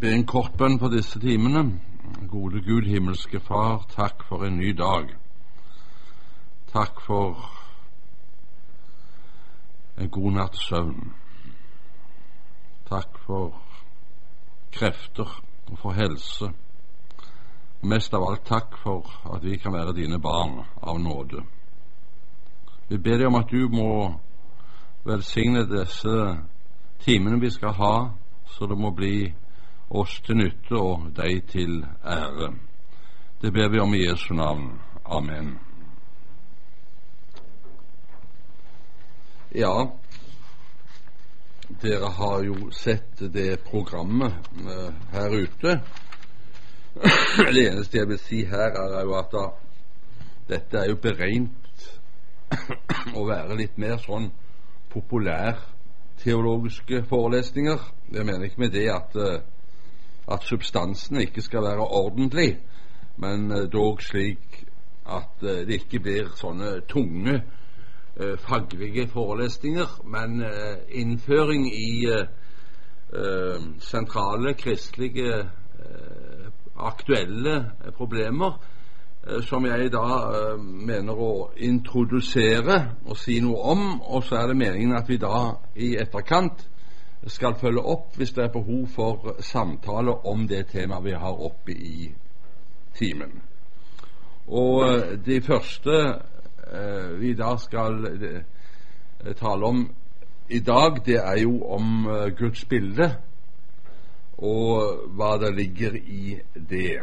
be en kort bønn på disse timene. Gode Gud, himmelske Far, takk for en ny dag. Takk for en god natts søvn. Takk for krefter og for helse. Mest av alt takk for at vi kan være dine barn av nåde. Vi ber deg om at du må velsigne disse timene vi skal ha, så det må bli oss til nytte og deg til ære. Det ber vi om i Jesu navn. Amen. Ja, dere har jo sett det programmet uh, her ute. det eneste jeg vil si her, er jo at da, dette er jo beregnet å være litt mer sånn populærteologiske forelesninger. Jeg mener ikke med det at uh, at substansen ikke skal være ordentlig, men eh, dog slik at eh, det ikke blir sånne tunge eh, faglige forelesninger, men innføring i sentrale kristelige aktuelle problemer som jeg da mener å introdusere og si noe om, og så er det meningen at vi da i etterkant skal følge opp hvis det er behov for samtale om det temaet vi har oppe i timen. Og eh, de første eh, vi da skal eh, tale om i dag, det er jo om eh, Guds bilde og hva det ligger i det.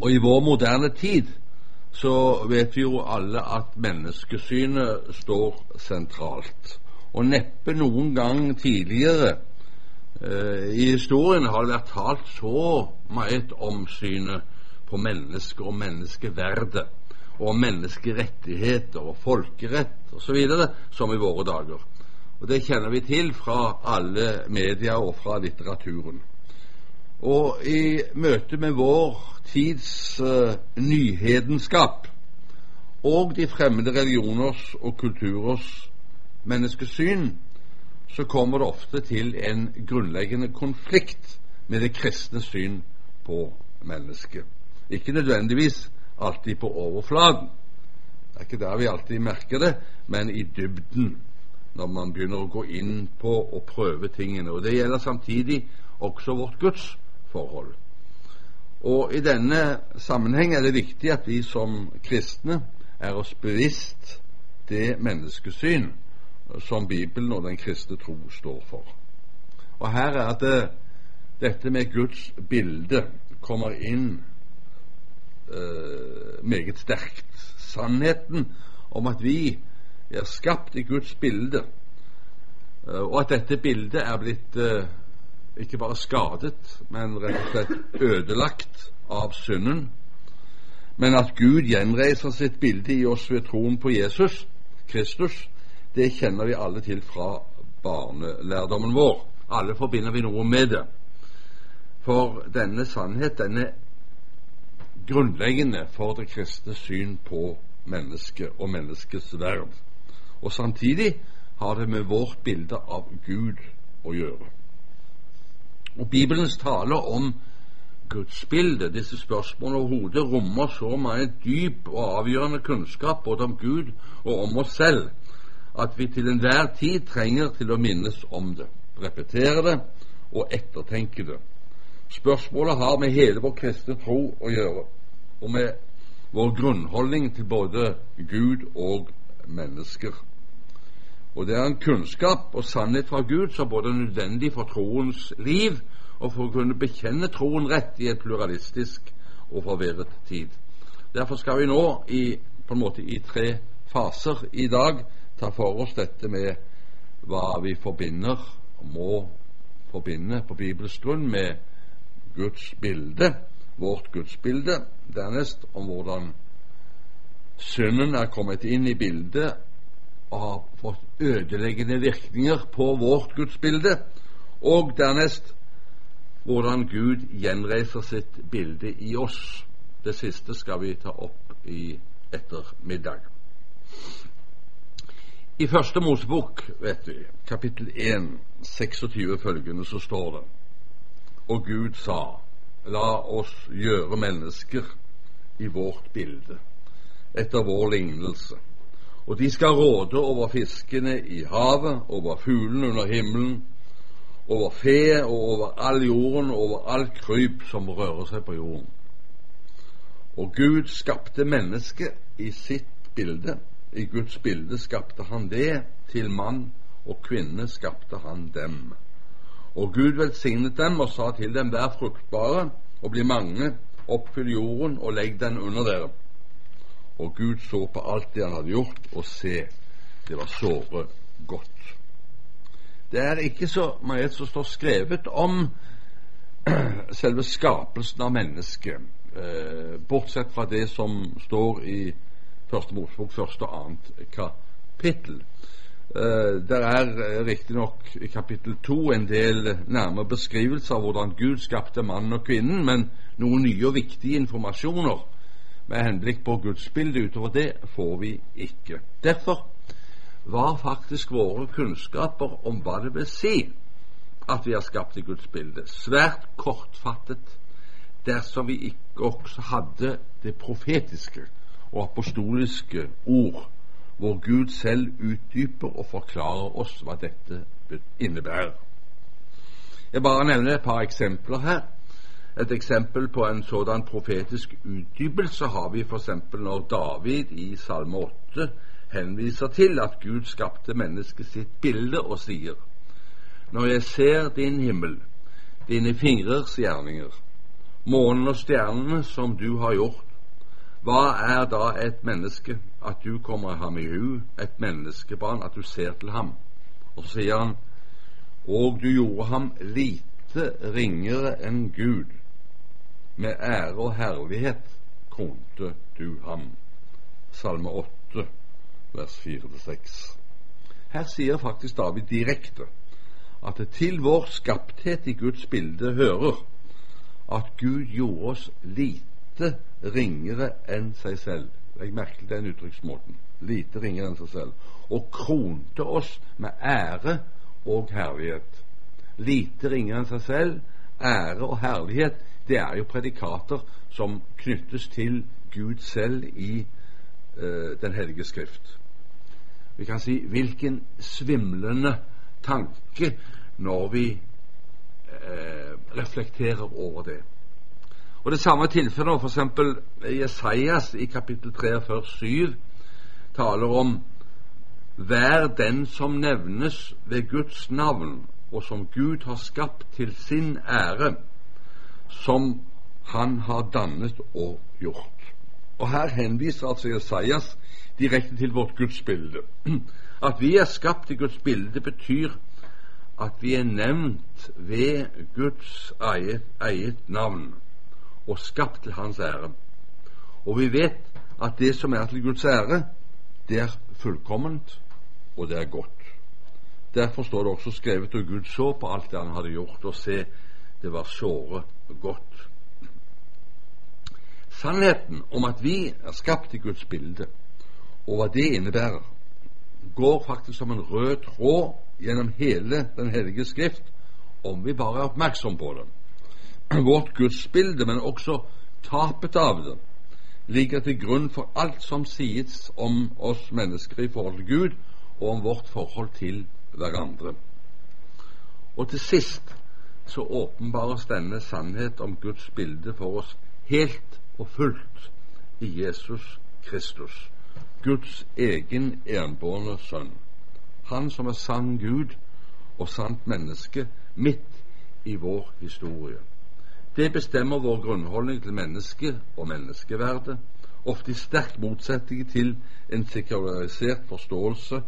Og i vår moderne tid så vet vi jo alle at menneskesynet står sentralt og neppe noen gang tidligere eh, i historien har det vært talt så meget om synet på mennesket og menneskeverdet og menneskerettigheter og folkerett osv. som i våre dager. Og Det kjenner vi til fra alle media og fra litteraturen. Og i møte med vår tids uh, nyhedenskap og de fremmede religioners og kulturers menneskesyn, så kommer det ofte til en grunnleggende konflikt med det kristne syn på mennesket. Ikke nødvendigvis alltid på overflaten. Det er ikke der vi alltid merker det, men i dybden, når man begynner å gå inn på og prøve tingene. Og Det gjelder samtidig også vårt gudsforhold. Og I denne sammenheng er det viktig at vi som kristne er oss bevisst det menneskesyn som Bibelen og den kristne tro står for. Og her er det dette med Guds bilde kommer inn eh, meget sterkt. Sannheten om at vi er skapt i Guds bilde, uh, og at dette bildet er blitt eh, ikke bare skadet, men rett og slett ødelagt av synden. Men at Gud gjenreiser sitt bilde i oss ved troen på Jesus Kristus, det kjenner vi alle til fra barnelærdommen vår. Alle forbinder vi noe med det. For denne sannhet, den er grunnleggende for det kristne syn på mennesket og menneskets verd. Og samtidig har det med vårt bilde av Gud å gjøre. Og Bibelens tale om gudsbildet, disse spørsmålene overhodet, rommer så mye dyp og avgjørende kunnskap både om Gud og om oss selv at vi til enhver tid trenger til å minnes om det, repetere det og ettertenke det. Spørsmålet har med hele vår kristne tro å gjøre, og med vår grunnholdning til både Gud og mennesker. Og det er en kunnskap og sannhet fra Gud som både nødvendig for troens liv og for å kunne bekjenne troen rett i en pluralistisk og forvirret tid. Derfor skal vi nå i, på en måte i tre faser i dag ta for oss dette med hva vi forbinder, og må forbinde på Bibels grunn, med Guds bilde, vårt gudsbilde. Dernest om hvordan synden er kommet inn i bildet og har fått ødeleggende virkninger på vårt gudsbilde. Og dernest hvordan Gud gjenreiser sitt bilde i oss. Det siste skal vi ta opp i ettermiddag. I Første Mosebok, vet vi, kapittel 1, 26 følgende, så står det Og Gud sa, la oss gjøre mennesker i vårt bilde, etter vår lignelse. Og de skal råde over fiskene i havet, over fuglene under himmelen, over fe og over all jorden, over alt kryp som rører seg på jorden. Og Gud skapte mennesket i sitt bilde. I Guds bilde skapte han det, til mann og kvinne skapte han dem. Og Gud velsignet dem og sa til dem, vær fruktbare og bli mange, oppfyll jorden og legg den under dere. Og Gud så på alt det han hadde gjort, og se, det var såre godt. Det er ikke så mye som står skrevet om selve skapelsen av mennesket, eh, bortsett fra det som står i Første Mosebok, første og annet kapittel. Uh, det er eh, riktignok i kapittel to en del nærmere beskrivelser av hvordan Gud skapte mannen og kvinnen, men noen nye og viktige informasjoner med henblikk på gudsbildet utover det får vi ikke. Derfor var faktisk våre kunnskaper om hva det vil si at vi har skapt i Guds bilde, svært kortfattet dersom vi ikke også hadde det profetiske og apostoliske ord, hvor Gud selv utdyper og forklarer oss hva dette innebærer. Jeg bare nevner et par eksempler her. Et eksempel på en sådan profetisk utdypelse har vi f.eks. når David i Salme 8 henviser til at Gud skapte mennesket sitt bilde og sier Når jeg ser din himmel, dine fingrers gjerninger, månen og stjernene som du har gjort, hva er da et menneske at du kommer ham i hu, et menneskebarn, at du ser til ham? Og så sier han, og du gjorde ham lite ringere enn Gud, med ære og herlighet kronte du ham. Salme 8, vers 4-6. Her sier faktisk David direkte at det til vår skapthet i Guds bilde hører at Gud gjorde oss lite ringere enn seg selv. Jeg merket den uttrykksmåten. Lite ringere enn seg selv. Og kronte oss med ære og herlighet. Lite ringere enn seg selv, ære og herlighet, det er jo predikater som knyttes til Gud selv i eh, Den hellige skrift vi kan si hvilken svimlende tanke når vi eh, reflekterer over det. Og Det samme tilfellet f.eks. Jesajas i kapittel 43, 7 taler om Vær den som nevnes ved Guds navn, og som Gud har skapt til sin ære, som Han har dannet og gjort. Og Her henviser altså Jesajas direkte til vårt gudsbilde. At vi er skapt i Guds bilde, betyr at vi er nevnt ved Guds eget, eget navn og skapt til Hans ære. Og vi vet at det som er til Guds ære, det er fullkomment, og det er godt. Derfor står det også skrevet at Gud så på alt det han hadde gjort, og se, det var såre godt. Sannheten om at vi er skapt i Guds bilde, og hva det innebærer, går faktisk som en rød tråd gjennom hele Den hellige skrift, om vi bare er oppmerksom på det. Vårt gudsbilde, men også tapet av det, ligger til grunn for alt som sies om oss mennesker i forhold til Gud, og om vårt forhold til hverandre. Og til sist så åpenbares denne sannhet om Guds bilde for oss helt og fullt i Jesus Kristus. Guds egen enbårne sønn. Han som er sann Gud og sant menneske midt i vår historie. Det bestemmer vår grunnholdning til mennesket og menneskeverdet, ofte i sterk motsetning til en sekularisert forståelse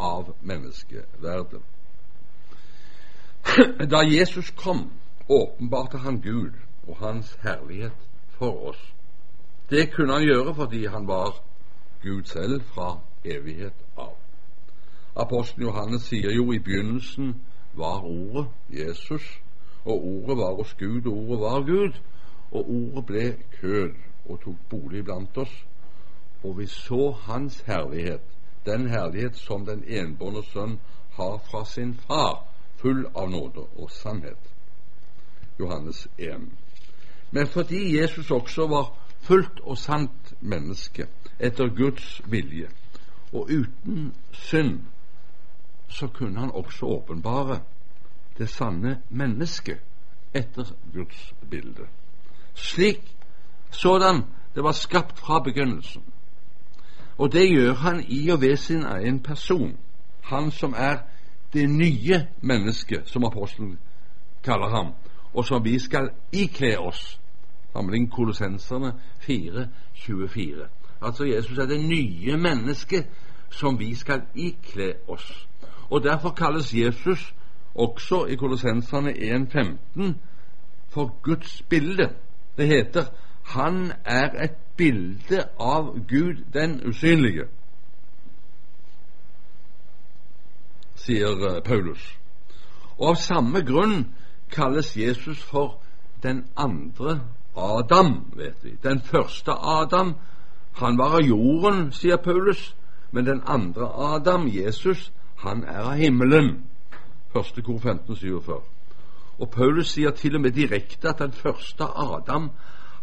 av menneskeverdet. Da Jesus kom, åpenbarte han Gud og Hans herlighet for oss. Det kunne han gjøre fordi han var Gud selv fra evighet av. Apostelen Johannes sier jo i begynnelsen var Ordet Jesus, og Ordet var hos Gud, og Ordet var Gud, og Ordet ble kød og tok bolig blant oss, og vi så Hans herlighet, den herlighet som den enbårne sønn har fra sin far, full av nåde og sannhet. Johannes 1. Men fordi Jesus også var fullt og sant menneske etter Guds vilje, og uten synd, så kunne han også åpenbare det sanne mennesket etter Guds bilde. Slik sådan det var skapt fra begynnelsen. Og det gjør han i og ved sin egen person, han som er det nye mennesket, som apostelen kaller ham, og som vi skal ikle oss. Samling Kolossenserne 4.24. Altså Jesus er det nye mennesket som vi skal ikle oss. Og Derfor kalles Jesus også i Kolossenserne 1.15 for Guds bilde. Det heter han er et bilde av Gud den usynlige, sier eh, Paulus. Og av samme grunn kalles Jesus for den andre Adam, vet vi. Den første Adam, han var av jorden, sier Paulus, men den andre Adam, Jesus, han er av himmelen. Første kor 1547. Og Paulus sier til og med direkte at den første Adam,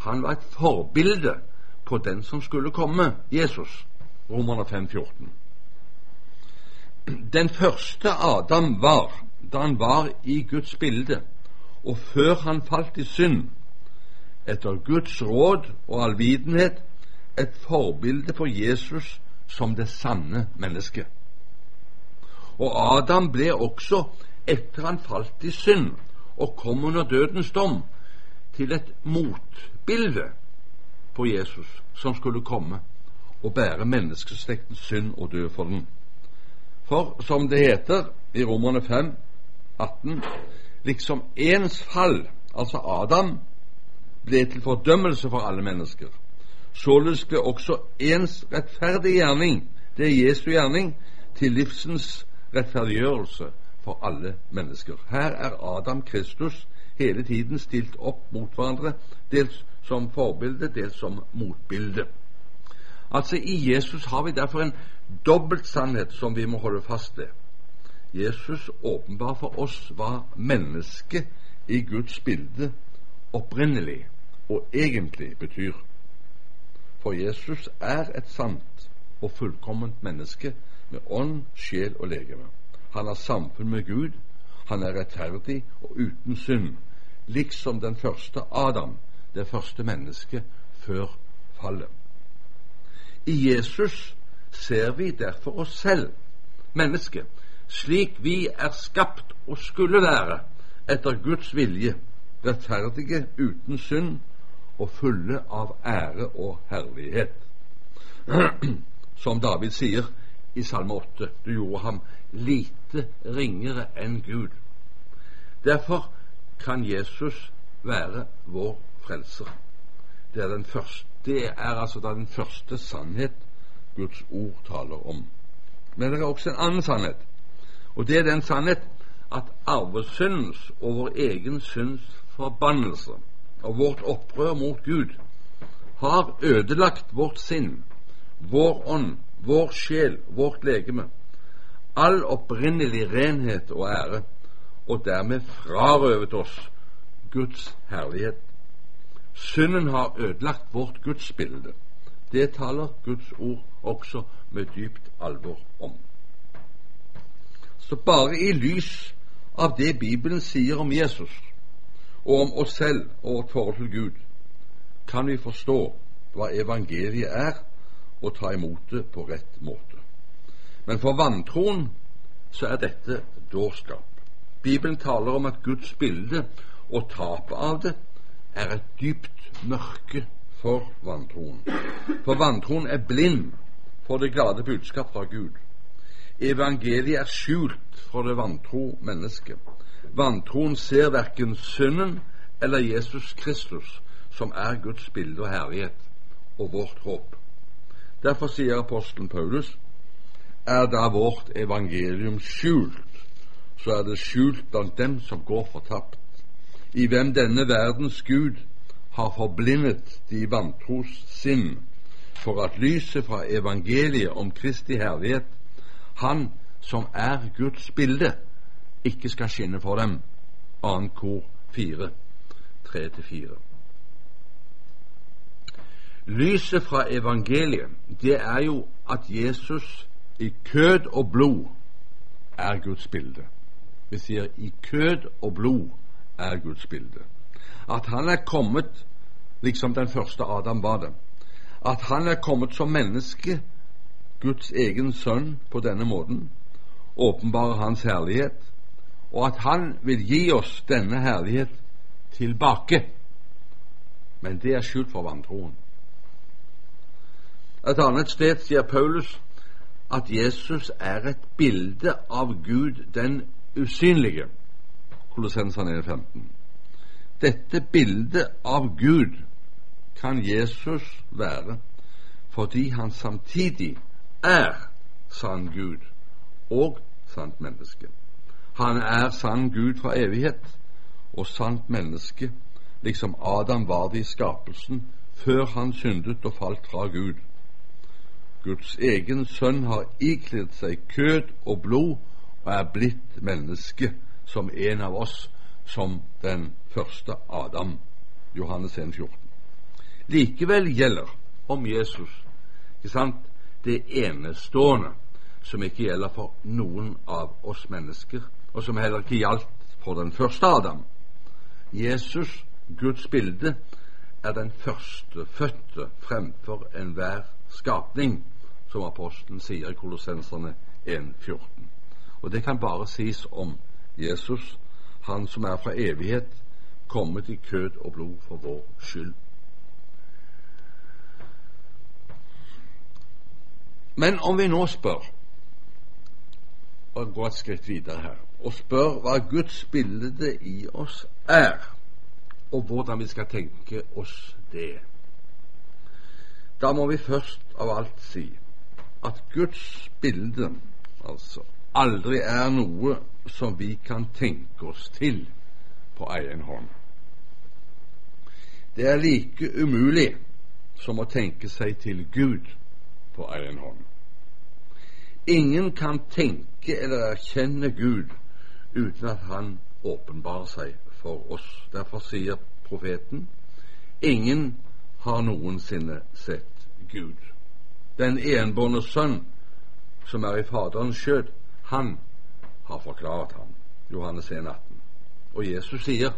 han var et forbilde på den som skulle komme, Jesus. Romerne 5, 14. Den første Adam var da han var i Guds bilde, og før han falt i synd, etter Guds råd og allvitenhet, et forbilde for Jesus som det sanne mennesket. Og Adam ble også, etter han falt i synd og kom under dødens dom, til et motbilde på Jesus som skulle komme og bære menneskeslektens synd og dø for den. For som det heter i Romerne 5, 18, liksom ens fall, altså Adam, ble til fordømmelse for alle mennesker. Således ble også ens rettferdige gjerning, det er Jesu gjerning, til livsens rettferdiggjørelse for alle mennesker. Her er Adam Kristus hele tiden stilt opp mot hverandre, dels som forbilde, dels som motbilde. Altså I Jesus har vi derfor en dobbelt sannhet som vi må holde fast ved. Jesus åpenbar for oss hva mennesket i Guds bilde opprinnelig og egentlig betyr. For Jesus er et sant og fullkomment menneske med ånd, sjel og legeme. Han har samfunn med Gud, han er rettferdig og uten synd, liksom den første Adam, det første mennesket før fallet. I Jesus ser vi derfor oss selv, mennesket, slik vi er skapt og skulle være etter Guds vilje, rettferdige uten synd og fulle av ære og herlighet. Som David sier i Salme 8, du gjorde ham lite ringere enn Gud. Derfor kan Jesus være vår frelser. Det er, den første, det er altså den første sannhet Guds ord taler om. Men det er også en annen sannhet, og det er den sannhet at arvesyndens og vår egen synds forbannelse og vårt opprør mot Gud har ødelagt vårt sinn, vår ånd, vår sjel, vårt legeme, all opprinnelig renhet og ære, og dermed frarøvet oss Guds herlighet. Synden har ødelagt vårt gudsbilde. Det taler Guds ord også med dypt alvor om. Så bare i lys av det Bibelen sier om Jesus, og om oss selv og vårt forhold til Gud, kan vi forstå hva evangeliet er, og ta imot det på rett måte. Men for vantroen så er dette dårskap. Bibelen taler om at Guds bilde og tapet av det er et dypt mørke for vantroen. For vantroen er blind for det glade budskap fra Gud. Evangeliet er skjult for det vantro mennesket. Vantroen ser verken synden eller Jesus Kristus, som er Guds bilde og herlighet og vårt håp. Derfor sier apostelen Paulus er da vårt evangelium skjult, så er det skjult blant dem som går fortapt i hvem denne verdens Gud har forblindet de vantros sinn, for at lyset fra evangeliet om Kristi herlighet, Han som er Guds bilde, ikke skal skinne for dem. Annet kor 4. 3-4. Lyset fra evangeliet, det er jo at Jesus i kød og blod er Guds bilde. Vi sier i kød og blod er Guds bilde. At han er kommet liksom den første Adam var det. At han er kommet som menneske, Guds egen sønn, på denne måten, åpenbarer hans herlighet, og at han vil gi oss denne herlighet tilbake. Men det er skjult for vantroen. Et annet sted sier Paulus at Jesus er et bilde av Gud den usynlige. Kolossensene 15. Dette bildet av Gud kan Jesus være fordi han samtidig er sann Gud og sant menneske. Han er sann Gud fra evighet og sant menneske, liksom Adam var det i skapelsen før han syndet og falt fra Gud. Guds egen sønn har ikledd seg kød og blod og er blitt menneske som en av oss, som den første Adam. Johannes 1, 14. Likevel gjelder om Jesus ikke sant, det enestående som ikke gjelder for noen av oss mennesker, og som heller ikke gjaldt for den første Adam. Jesus, Guds bilde, er den førstefødte fremfor enhver skapning, som apostelen sier i Kolossenserne 1,14. Og det kan bare sies om Jesus, han som er fra evighet kommet i kød og blod for vår skyld. Men om vi nå spør, og går et skritt videre her, og spør hva Guds bilde i oss er, og hvordan vi skal tenke oss det, da må vi først av alt si at Guds bilde altså aldri er noe som vi kan tenke oss til på egen hånd. Det er like umulig som å tenke seg til Gud på egen hånd. Ingen kan tenke eller erkjenne Gud uten at Han åpenbarer seg for oss. Derfor sier profeten ingen har noensinne sett Gud. Den enbårne sønn som er i Faderens skjød, han har forklart ham. Johannes 1, 18. Og Jesus sier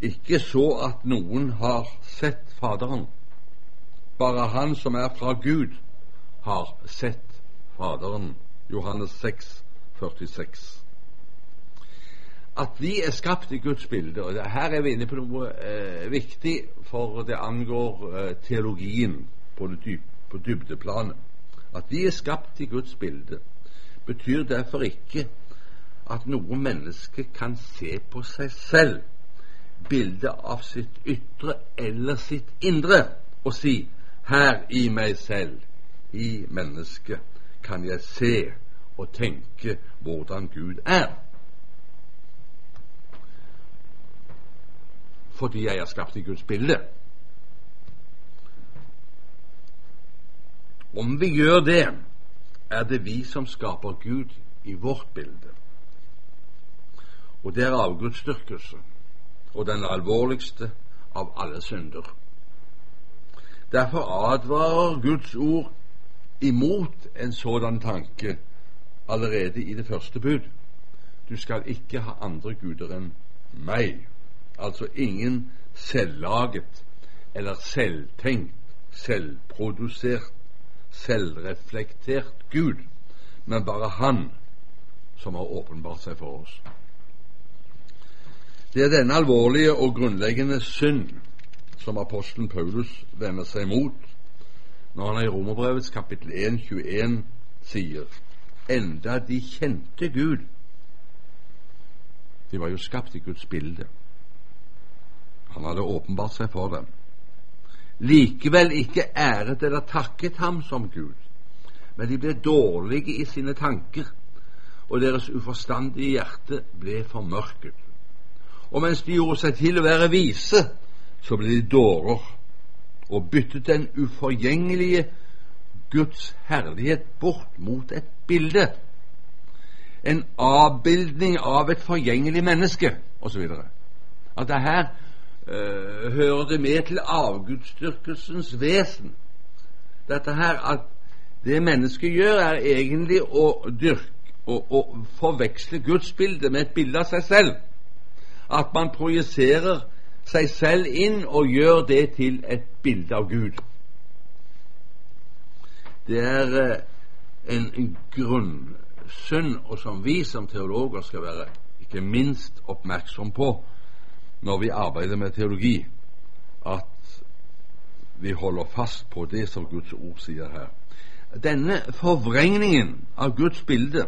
ikke så at noen har sett Faderen. Bare han som er fra Gud, har sett Faderen. Johannes 6, 46. At vi er skapt i Guds bilde, og her er vi inne på noe eh, viktig, for det angår eh, teologien på, dyp, på dybdeplanet. At vi er skapt i Guds bilde, betyr derfor ikke at noe menneske kan se på seg selv, bildet av sitt ytre eller sitt indre, og si 'Her i meg selv, i mennesket, kan jeg se og tenke hvordan Gud er'. Fordi jeg er skapt i Guds bilde. Om vi gjør det, er det vi som skaper Gud i vårt bilde. Og det er avgudsdyrkelse og den alvorligste av alle synder. Derfor advarer Guds ord imot en sådan tanke allerede i det første bud. Du skal ikke ha andre guder enn meg. Altså ingen selvlaget eller selvtenkt, selvprodusert, selvreflektert Gud, men bare Han som har åpenbart seg for oss. Det er denne alvorlige og grunnleggende synd som apostelen Paulus vender seg mot når han i Romerbrevets kapittel 1, 21 sier enda de kjente Gud De var jo skapt i Guds bilde. Han hadde åpenbart seg for dem. Likevel ikke æret eller takket ham som Gud, men de ble dårlige i sine tanker, og deres uforstandige hjerte ble formørket. Og mens de gjorde seg til å være vise, så ble de dårer og byttet den uforgjengelige Guds herlighet bort mot et bilde. En avbildning av et forgjengelig menneske, osv. At det her uh, hører det med til avgudsdyrkelsens vesen. Dette her at det mennesket gjør, er egentlig å dyrke å forveksle gudsbildet med et bilde av seg selv. At man projiserer seg selv inn og gjør det til et bilde av Gud. Det er uh, en grunnsynd, og som vi som teologer skal være ikke minst oppmerksom på når vi arbeider med teologi, at vi holder fast på det som Guds ord sier her. Denne forvrengningen av Guds bilde,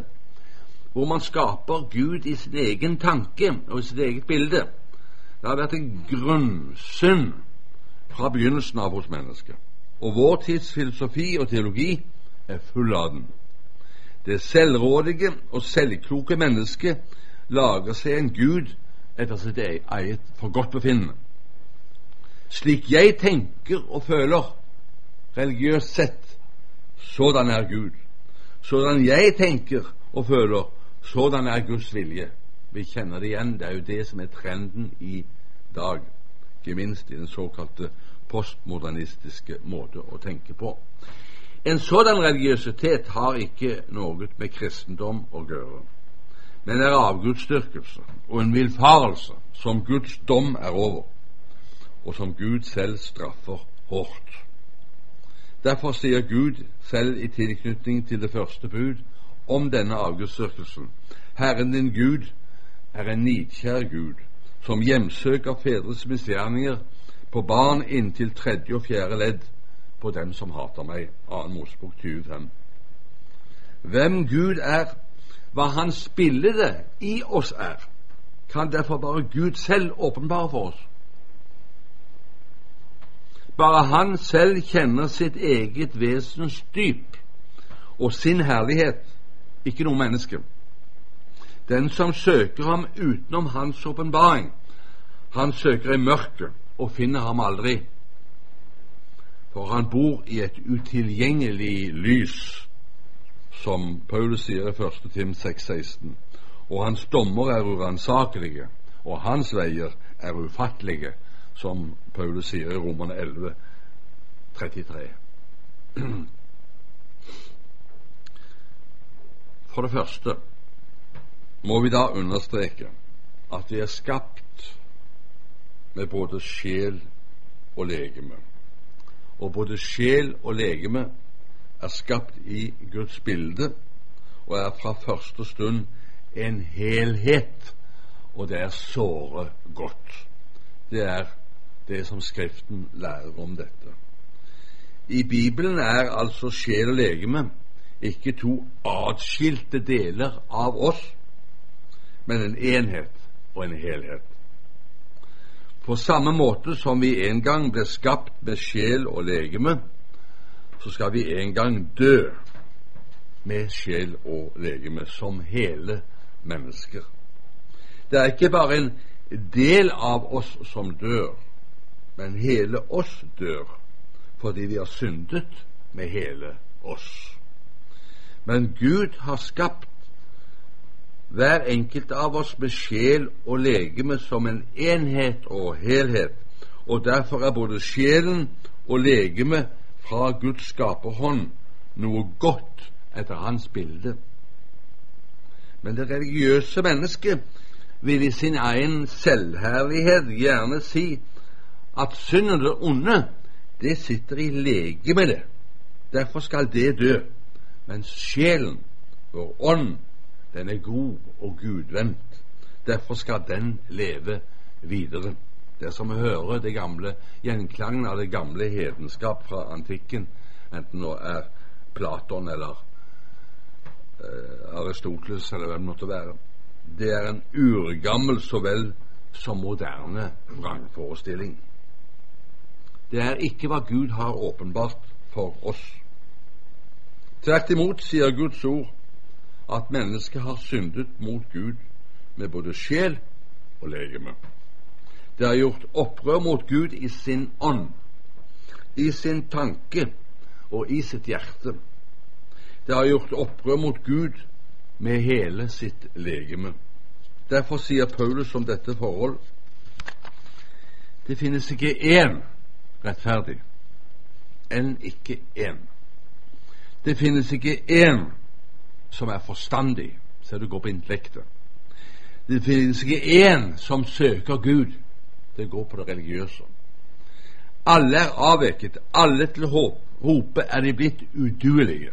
hvor man skaper Gud i sin egen tanke og i sitt eget bilde, det har vært en grunnsynd fra begynnelsen av hos mennesket. Og vår tids filosofi og teologi er full av den. Det selvrådige og selvkloke mennesket lager seg en gud etter sitt eget forgodtbefinnende. Slik jeg tenker og føler, religiøst sett, sådan er Gud. Sådan jeg tenker og føler, sådan er Guds vilje. Vi kjenner det igjen. Det er jo det som er trenden i dag, ikke minst i den såkalte postmodernistiske måte å tenke på. En sådan religiøsitet har ikke noe med kristendom å gjøre, men er avgudsdyrkelse og en villfarelse som Guds dom er over, og som Gud selv straffer hardt. Derfor sier Gud selv i tilknytning til det første bud om denne avgudsdyrkelsen Herren din Gud er en nidkjær Gud, som hjemsøker fedres misgjerninger på barn inntil tredje og fjerde ledd på dem som hater meg. 2. Mosebok 25. Hvem Gud er, hva Hans bilde i oss er, kan derfor bare Gud selv åpenbare for oss. Bare Han selv kjenner sitt eget vesens dyp og sin herlighet, ikke noe menneske. Den som søker ham utenom hans åpenbaring, han søker i mørket og finner ham aldri. For han bor i et utilgjengelig lys, som Paulus sier i 1. Tim 6,16. Og hans dommer er uransakelige, og hans veier er ufattelige, som Paulus sier i Romerne 11, 33. For det første må vi da understreke at vi er skapt med både sjel og legeme. Og både sjel og legeme er skapt i Guds bilde og er fra første stund en helhet, og det er såre godt. Det er det som Skriften lærer om dette. I Bibelen er altså sjel og legeme ikke to atskilte deler av oss, men en enhet og en helhet. På samme måte som vi en gang ble skapt med sjel og legeme, så skal vi en gang dø med sjel og legeme, som hele mennesker. Det er ikke bare en del av oss som dør, men hele oss dør fordi vi har syndet med hele oss. Men Gud har skapt hver enkelt av oss med sjel og legeme som en enhet og helhet, og derfor er både sjelen og legeme fra Guds skaperhånd noe godt etter hans bilde. Men det religiøse mennesket vil i sin egen selvherlighet gjerne si at synd og det onde, det sitter i legemet, Derfor skal det dø. Mens sjelen, vår ånd, den er god og gudvendt. Derfor skal den leve videre. Det er som hører det gamle gjenklangen av det gamle hedenskap fra antikken, enten nå er Platon eller eh, Aristoteles eller hvem det måtte være. Det er en urgammel så vel som moderne vrangforestilling. Det er ikke hva Gud har åpenbart for oss. Tvert imot sier Guds ord at mennesket har syndet mot Gud med både sjel og legeme. Det har gjort opprør mot Gud i sin ånd, i sin tanke og i sitt hjerte. Det har gjort opprør mot Gud med hele sitt legeme. Derfor sier Paulus om dette forhold Det finnes ikke én rettferdig enn ikke én. Det finnes ikke én som er forstandig, ser du går på intellektet. Det finnes ikke én som søker Gud. Det går på det religiøse. Alle er avveket, alle til. Hope er de blitt uduelige.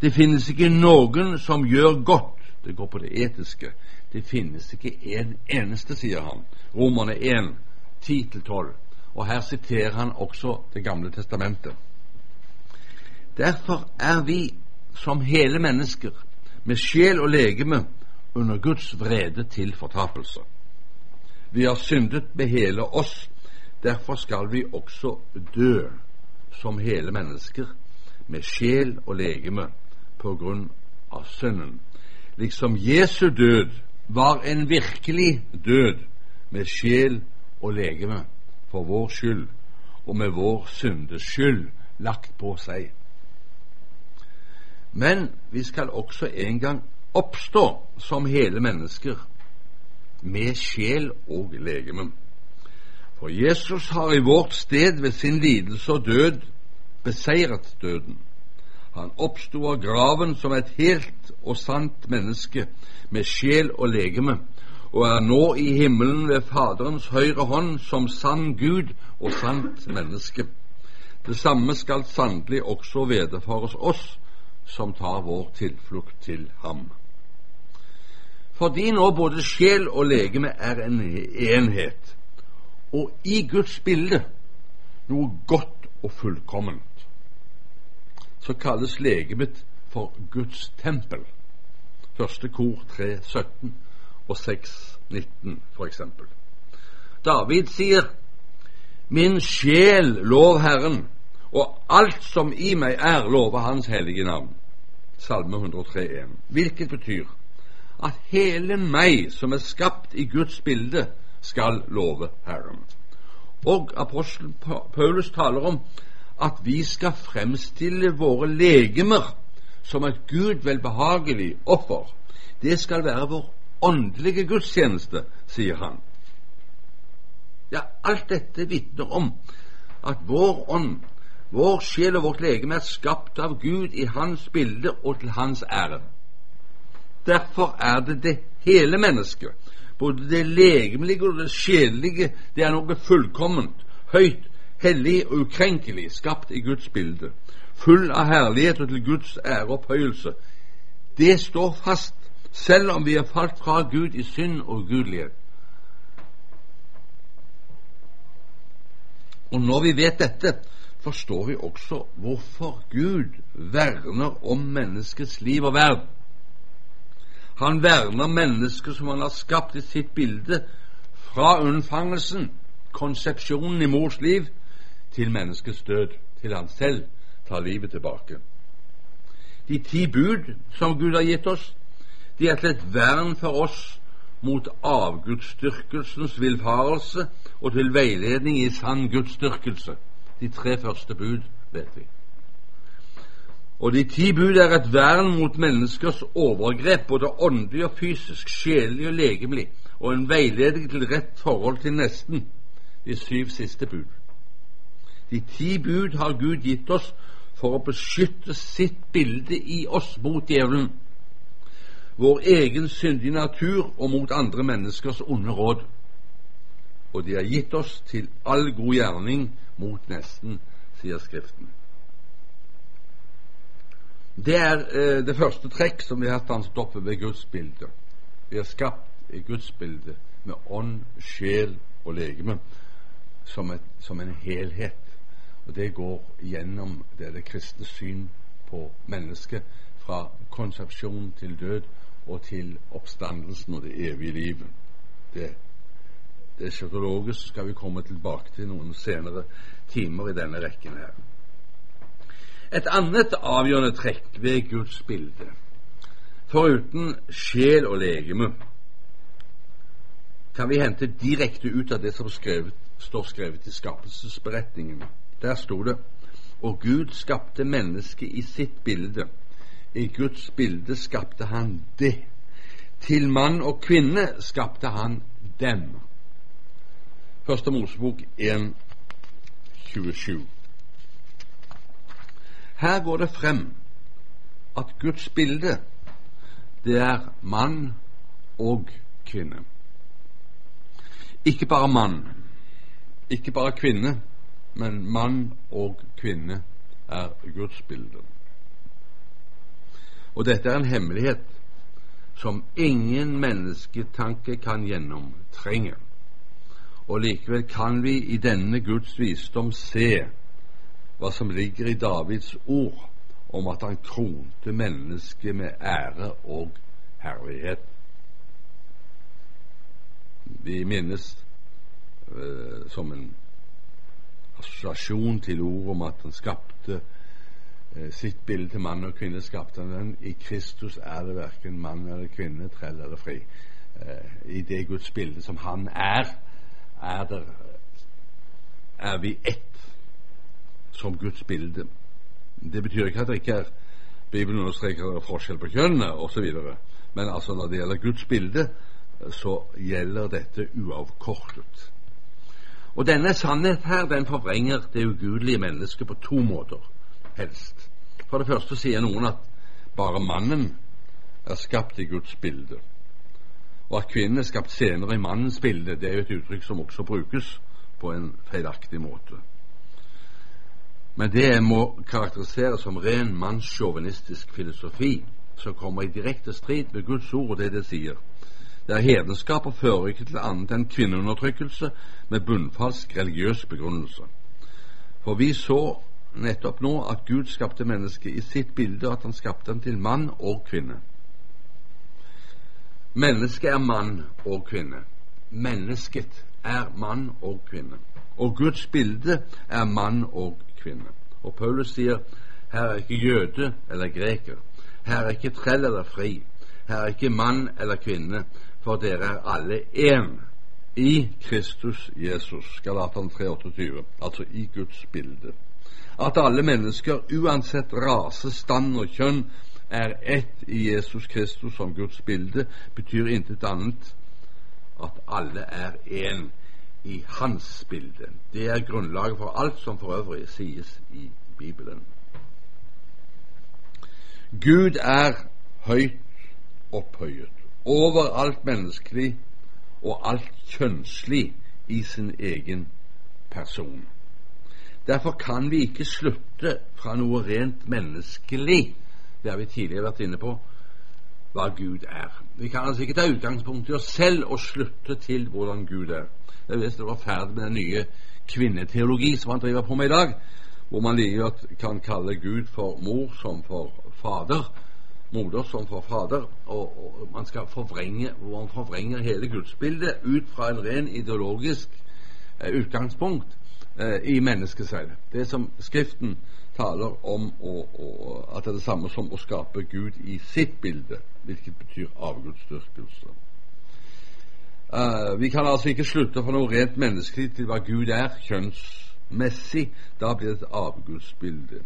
Det finnes ikke noen som gjør godt. Det går på det etiske. Det finnes ikke en eneste, sier han. Romerne 1, 10-12. Og her siterer han også Det gamle testamentet. Derfor er vi som hele mennesker, med sjel og legeme, under Guds vrede til fortapelse. Vi har syndet med hele oss, derfor skal vi også dø som hele mennesker, med sjel og legeme, på grunn av synden. Liksom Jesu død var en virkelig død med sjel og legeme for vår skyld og med vår syndes skyld lagt på seg. Men vi skal også en gang oppstå som hele mennesker, med sjel og legeme. For Jesus har i vårt sted ved sin lidelse og død beseiret døden. Han oppsto av graven som et helt og sant menneske med sjel og legeme, og er nå i himmelen ved Faderens høyre hånd som sann Gud og sant menneske. Det samme skal sannelig også vederfares oss som tar vår tilflukt til ham. Fordi nå både sjel og legeme er en enhet, og i Guds bilde noe godt og fullkomment, så kalles legemet for Guds tempel. Første kor 3, 17 og 6, 19 for eksempel. David sier Min sjel lov Herren, og alt som i meg er, lover Hans hellige navn. Salme 103,1. Hvilket betyr at hele meg som er skapt i Guds bilde, skal love Herren. Og apostelen Paulus taler om at vi skal fremstille våre legemer som et Gud velbehagelig offer. Det skal være vår åndelige gudstjeneste, sier han. Ja, alt dette vitner om at vår ånd vår sjel og vårt legeme er skapt av Gud i Hans bilde og til Hans ære. Derfor er det det hele mennesket, både det legemlige og det sjelelige, det er noe fullkomment, høyt, hellig og ukrenkelig, skapt i Guds bilde, full av herlighet og til Guds ære og opphøyelse. Det står fast, selv om vi er falt fra Gud i synd og ugudelighet. Og når vi vet dette, forstår vi også hvorfor Gud verner om menneskets liv og verd. Han verner mennesker som han har skapt i sitt bilde, fra unnfangelsen, konsepsjonen i mors liv, til menneskets død, til han selv tar livet tilbake. De ti bud som Gud har gitt oss, de er til et vern for oss mot avgudsdyrkelsens villfarelse og til veiledning i sann gudsdyrkelse de tre første bud, vet vi. Og de ti bud er et vern mot menneskers overgrep, både åndelig og fysisk, sjelelig og legemlig, og en veiledning til rett forhold til nesten, de syv siste bud. De ti bud har Gud gitt oss for å beskytte sitt bilde i oss mot djevelen, vår egen syndige natur og mot andre menneskers onde råd. Og de har gitt oss til all god gjerning mot nesten, sier Skriften. Det er eh, det første trekk som vi har stanset oppe ved Guds bilde. Vi er skapt i Guds bilde med ånd, sjel og legeme som, et, som en helhet. Og Det går gjennom det, det kristne syn på mennesket fra konsepsjon til død og til oppstandelsen og det evige livet. Det det skal vi komme tilbake til noen senere timer i denne rekken her. Et annet avgjørende trekk ved Guds bilde, foruten sjel og legeme, kan vi hente direkte ut av det som skrevet, står skrevet i skapelsesberetningen. Der sto det og Gud skapte mennesket i sitt bilde. I Guds bilde skapte han det. Til mann og kvinne skapte han dem. Første Mosebok 1, 27. Her går det frem at Guds bilde, det er mann og kvinne. Ikke bare mann, ikke bare kvinne, men mann og kvinne er Guds bilde. Og dette er en hemmelighet som ingen mennesketanke kan gjennomtrenge. Og likevel kan vi i denne Guds visdom se hva som ligger i Davids ord om at han kronte mennesket med ære og herlighet. Vi minnes eh, som en assosiasjon til ordet om at han skapte eh, sitt bilde til mann og kvinne. skapte han den. I Kristus er det verken mann eller kvinne, trell eller fri. Eh, I det Guds bilde som han er, er, det, er vi ett som Guds bilde. Det betyr ikke at det ikke er Bibelen understreker forskjell på kjønnene osv. Men altså når det gjelder Guds bilde, så gjelder dette uavkortet. Og denne sannhet her, den forvrenger det ugudelige mennesket på to måter, helst. For det første sier noen at bare mannen er skapt i Guds bilde, og at kvinnen er skapt senere i mannens bilde. Det er jo et uttrykk som også brukes på en feilaktig måte. Men det må karakteriseres som ren mannssjåvinistisk filosofi som kommer i direkte strid med Guds ord og det det sier. Det er hedenskap og fører ikke til annet enn kvinneundertrykkelse med bunnfalsk religiøs begrunnelse. For vi så nettopp nå at Gud skapte mennesket i sitt bilde, og at han skapte dem til mann og kvinne. Mennesket er mann og kvinne. Mennesket er mann og kvinne. Og Guds bilde er mann og kvinne. Og Paulus sier her er ikke jøde eller greker, her er ikke trell eller fri, her er ikke mann eller kvinne, for dere er alle én i Kristus Jesus. Galaterne 3,28, altså i Guds bilde. At alle mennesker, uansett rase, stand og kjønn, er ett i Jesus Kristus som Guds bilde, betyr intet annet at alle er én i hans bilde. Det er grunnlaget for alt som for øvrig sies i Bibelen. Gud er høyt opphøyet over alt menneskelig og alt kjønnslig i sin egen person. Derfor kan vi ikke slutte fra noe rent menneskelig, det har vi tidligere vært inne på, hva Gud er. Vi kan altså ikke ta utgangspunkt i oss selv og slutte til hvordan Gud er. Det hvis det var ferdig med den nye kvinneteologi som han driver på med i dag, hvor man like godt kan kalle Gud for mor som for fader, moder som for fader, og, og man skal forvrenge, hvor man forvrenger hele gudsbildet ut fra en ren ideologisk eh, utgangspunkt eh, i selv Det som Skriften taler om, å, å, at det er det samme som å skape Gud i sitt bilde, hvilket betyr avgudsdyrkelse. Uh, vi kan altså ikke slutte fra noe rent menneskelig til hva Gud er, kjønnsmessig. Da blir det et avgudsbilde.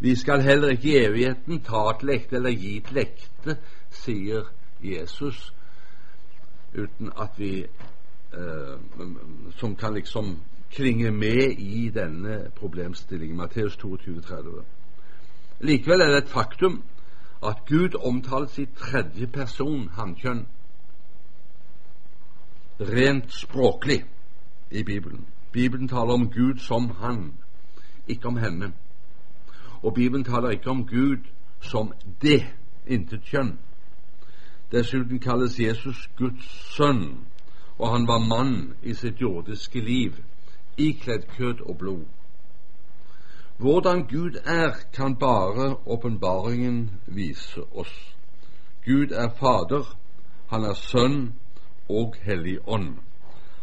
Vi skal heller ikke i evigheten ta til ekte eller gi til ekte, sier Jesus, uten at vi uh, Som kan liksom klinge med i denne problemstillingen. Matteus 22, 30. Likevel er det et faktum at Gud omtales i tredje person hankjønn, rent språklig i Bibelen. Bibelen taler om Gud som Han, ikke om henne. Og Bibelen taler ikke om Gud som det, intet kjønn. Dessuten kalles Jesus Guds sønn, og han var mann i sitt jordiske liv, ikledd kjøtt og blod. Hvordan Gud er, kan bare åpenbaringen vise oss. Gud er Fader, han er Sønn, og Hellig Ånd.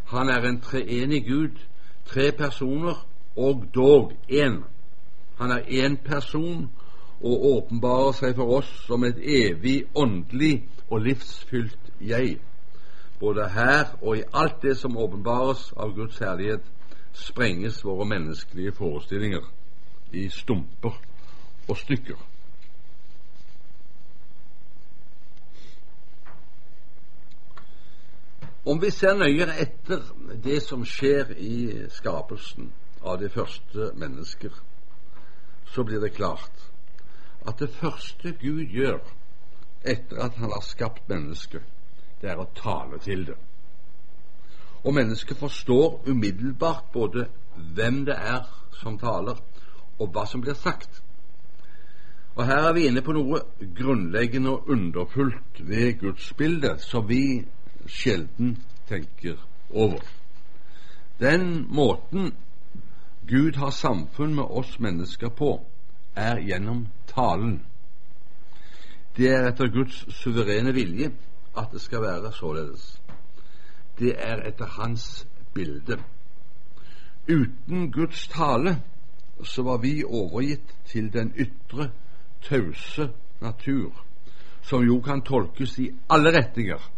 Han er en treenig Gud, tre personer og dog én. Han er én person og åpenbarer seg for oss som et evig åndelig og livsfylt jeg. Både her og i alt det som åpenbares av Guds herlighet, sprenges våre menneskelige forestillinger i stumper og stykker. Om vi ser nøyere etter det som skjer i skapelsen av de første mennesker, så blir det klart at det første Gud gjør etter at han har skapt mennesket, det er å tale til det. Og mennesket forstår umiddelbart både hvem det er som taler, og hva som blir sagt. Og Her er vi inne på noe grunnleggende og underfullt ved gudsbildet som vi sjelden tenker over. Den måten Gud har samfunn med oss mennesker på, er gjennom talen. Det er etter Guds suverene vilje at det skal være således. Det er etter Hans bilde. Uten Guds tale så var vi overgitt til den ytre, tause natur, som jo kan tolkes i alle retninger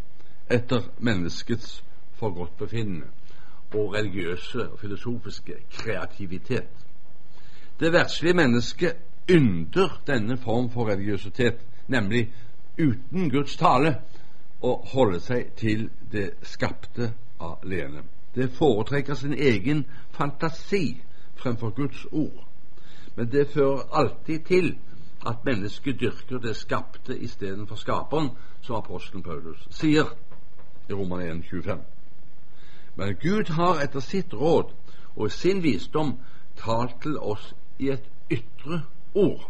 etter menneskets forgodtbefinnende og religiøse og filosofiske kreativitet. Det verdslige mennesket ynder denne form for religiøsitet, nemlig uten Guds tale å holde seg til det skapte alene. Det foretrekker sin egen fantasi fremfor Guds ord. Men det fører alltid til at mennesket dyrker det skapte istedenfor skaperen, som apostelen Paulus sier i Roman 1, 25. Men Gud har etter sitt råd og sin visdom talt til oss i et ytre ord,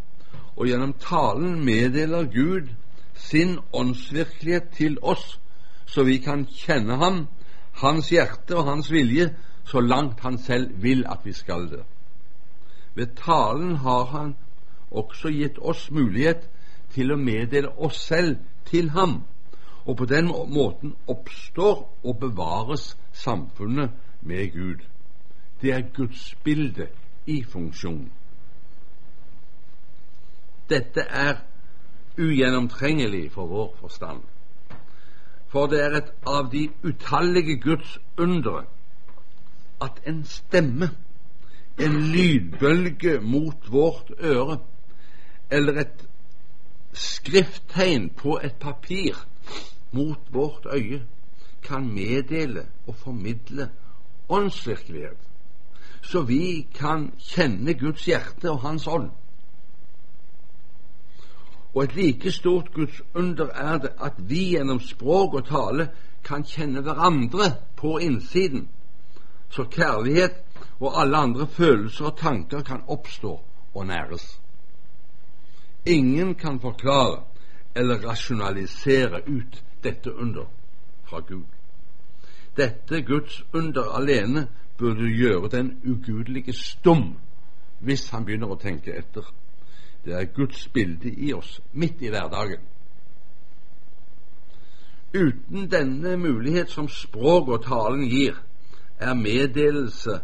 og gjennom talen meddeler Gud sin åndsvirkelighet til oss, så vi kan kjenne ham, hans hjerte og hans vilje, så langt han selv vil at vi skal det. Ved talen har han også gitt oss mulighet til å meddele oss selv til ham og på den måten oppstår og bevares samfunnet med Gud. Det er gudsbildet i funksjon. Dette er ugjennomtrengelig for vår forstand. For det er et av de utallige Guds undre at en stemme, en lydbølge mot vårt øre, eller et skrifttegn på et papir mot vårt øye kan meddele og formidle åndsvirkelighet, så vi kan kjenne Guds hjerte og Hans ånd. Og et like stort Guds under er det at vi gjennom språk og tale kan kjenne hverandre på innsiden, så kjærlighet og alle andre følelser og tanker kan oppstå og næres. Ingen kan forklare eller rasjonalisere ut dette under fra Gud. Dette Guds under alene burde gjøre den ugudelige stum hvis han begynner å tenke etter. Det er Guds bilde i oss, midt i hverdagen. Uten denne mulighet som språk og talen gir, er meddelelse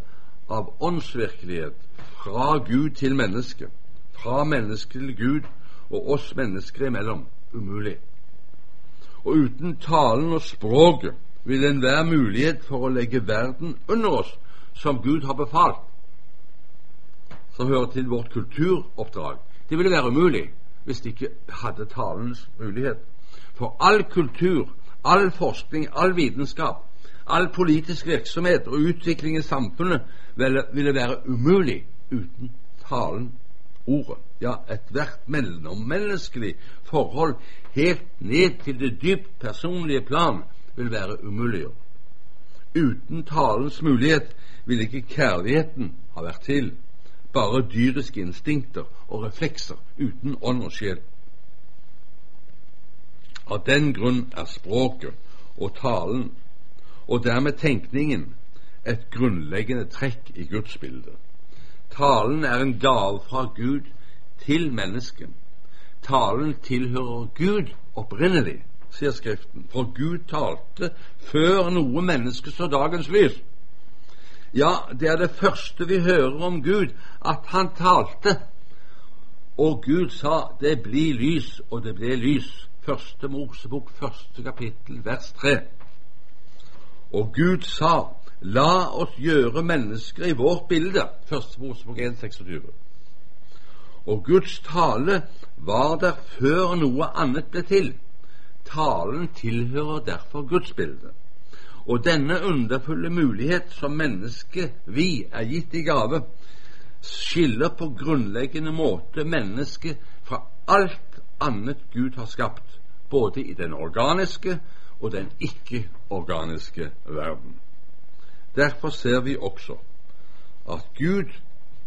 av åndsvirkelighet fra Gud til menneske, fra menneske til Gud og oss mennesker imellom umulig og uten talen og språket vil enhver mulighet for å legge verden under oss, som Gud har befalt, som hører til vårt kulturoppdrag, det ville være umulig hvis de ikke hadde talens mulighet. For all kultur, all forskning, all vitenskap, all politisk virksomhet og utvikling i samfunnet ville være umulig uten talen ordet, ja, ethvert mellommenneskelig forhold helt ned til det dypt personlige plan vil være umuliggjort. Uten talens mulighet ville ikke kjærligheten ha vært til, bare dyriske instinkter og reflekser uten ånd og sjel. Av den grunn er språket og talen, og dermed tenkningen, et grunnleggende trekk i gudsbildet. Talen er en gave fra Gud til mennesket. Talen tilhører Gud opprinnelig, sier Skriften, for Gud talte før noe menneske så dagens lys. Ja, det er det første vi hører om Gud, at han talte. Og Gud sa 'det blir lys', og det ble lys. Første Mosebok, første kapittel, vers tre. Og Gud sa La oss gjøre mennesker i vårt bilde. Første Mosebok 1,26. Og Guds tale var der før noe annet ble til. Talen tilhører derfor Guds bilde. Og denne underfulle mulighet som menneske vi er gitt i gave, skiller på grunnleggende måte mennesket fra alt annet Gud har skapt, både i den organiske og den ikke-organiske verden. Derfor ser vi også at Gud,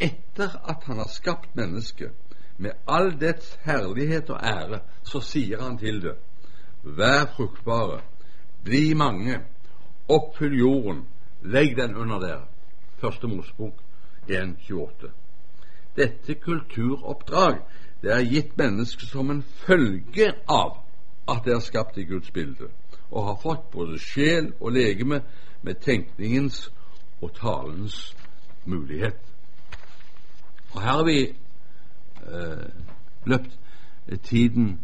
etter at han har skapt mennesket, med all dets herlighet og ære, så sier han til det, vær fruktbare, bli mange, oppfyll jorden, legg den under dere. Første Mosebok 1.28. Dette kulturoppdrag det er gitt mennesket som en følge av at det er skapt i Guds bilde, og har fått både sjel og legeme med tenkningens og talens mulighet. Og her har vi eh, løpt tiden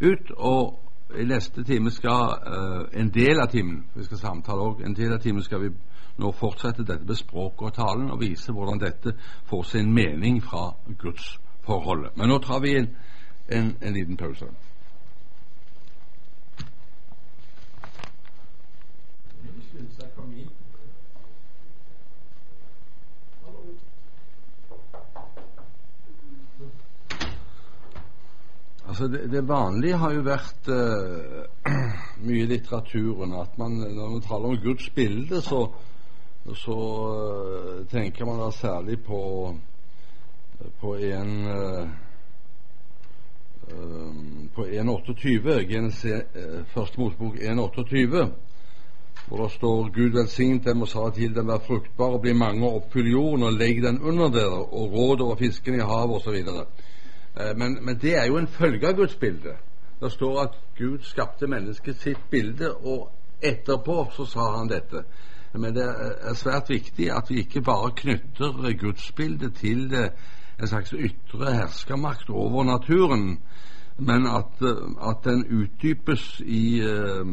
ut, og i neste time skal uh, en del av timen vi skal samtale også, en del av timen skal vi nå fortsette dette med språket og talen og vise hvordan dette får sin mening fra Guds forholdet. Men nå tar vi en, en, en liten pause. Altså det, det, vanlige har jo vært uh, mye i litteraturen at man, når man taler om Guds bilde, så, så uh, tenker man da særlig på, på en uh, på 1.28, første Mosebok 1.28, hvor det står Gud velsignet dem og sa til dem vær fruktbare og bli mange og oppfyll jorden og legg den under dere og råd over fiskene i havet osv. Eh, men, men, det er jo en følge av Guds bilde. Det står at Gud skapte mennesket sitt bilde, og etterpå så sa han dette. Men det er svært viktig at vi ikke bare knytter gudsbildet til en slags ytre herskermakt over naturen, men at, at den utdypes i, eh,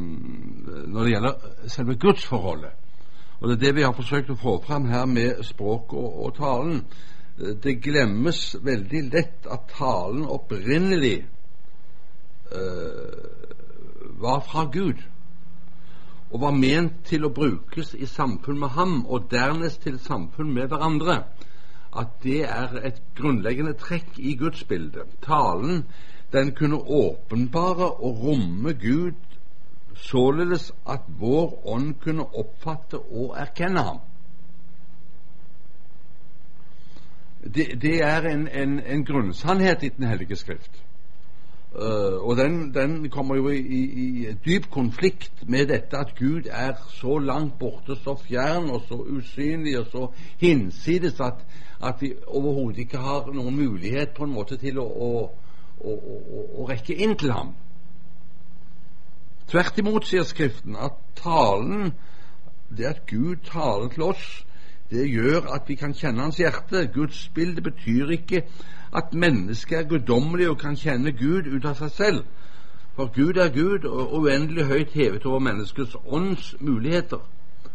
når det gjelder selve gudsforholdet. Og Det er det vi har forsøkt å få fram her med språk og, og talen det glemmes veldig lett at talen opprinnelig uh, var fra Gud og var ment til å brukes i samfunn med ham, og dernest til samfunn med hverandre. At det er et grunnleggende trekk i gudsbildet. Talen den kunne åpenbare og romme Gud således at vår ånd kunne oppfatte og erkenne ham. Det, det er en, en, en, grunnsannhet i Den hellige skrift. Uh, og den, den, kommer jo i, i, i, dyp konflikt med dette at Gud er så langt borte, så fjern og så usynlig og så hinsides at, at vi overhodet ikke har noen mulighet på en måte til å, å, å, å rekke inn til ham. Tvert imot sier Skriften at talen, det at Gud taler til oss, det gjør at vi kan kjenne hans hjerte. Guds bilde betyr ikke at mennesket er guddommelig og kan kjenne Gud ut av seg selv. For Gud er Gud og uendelig høyt hevet over menneskets ånds muligheter.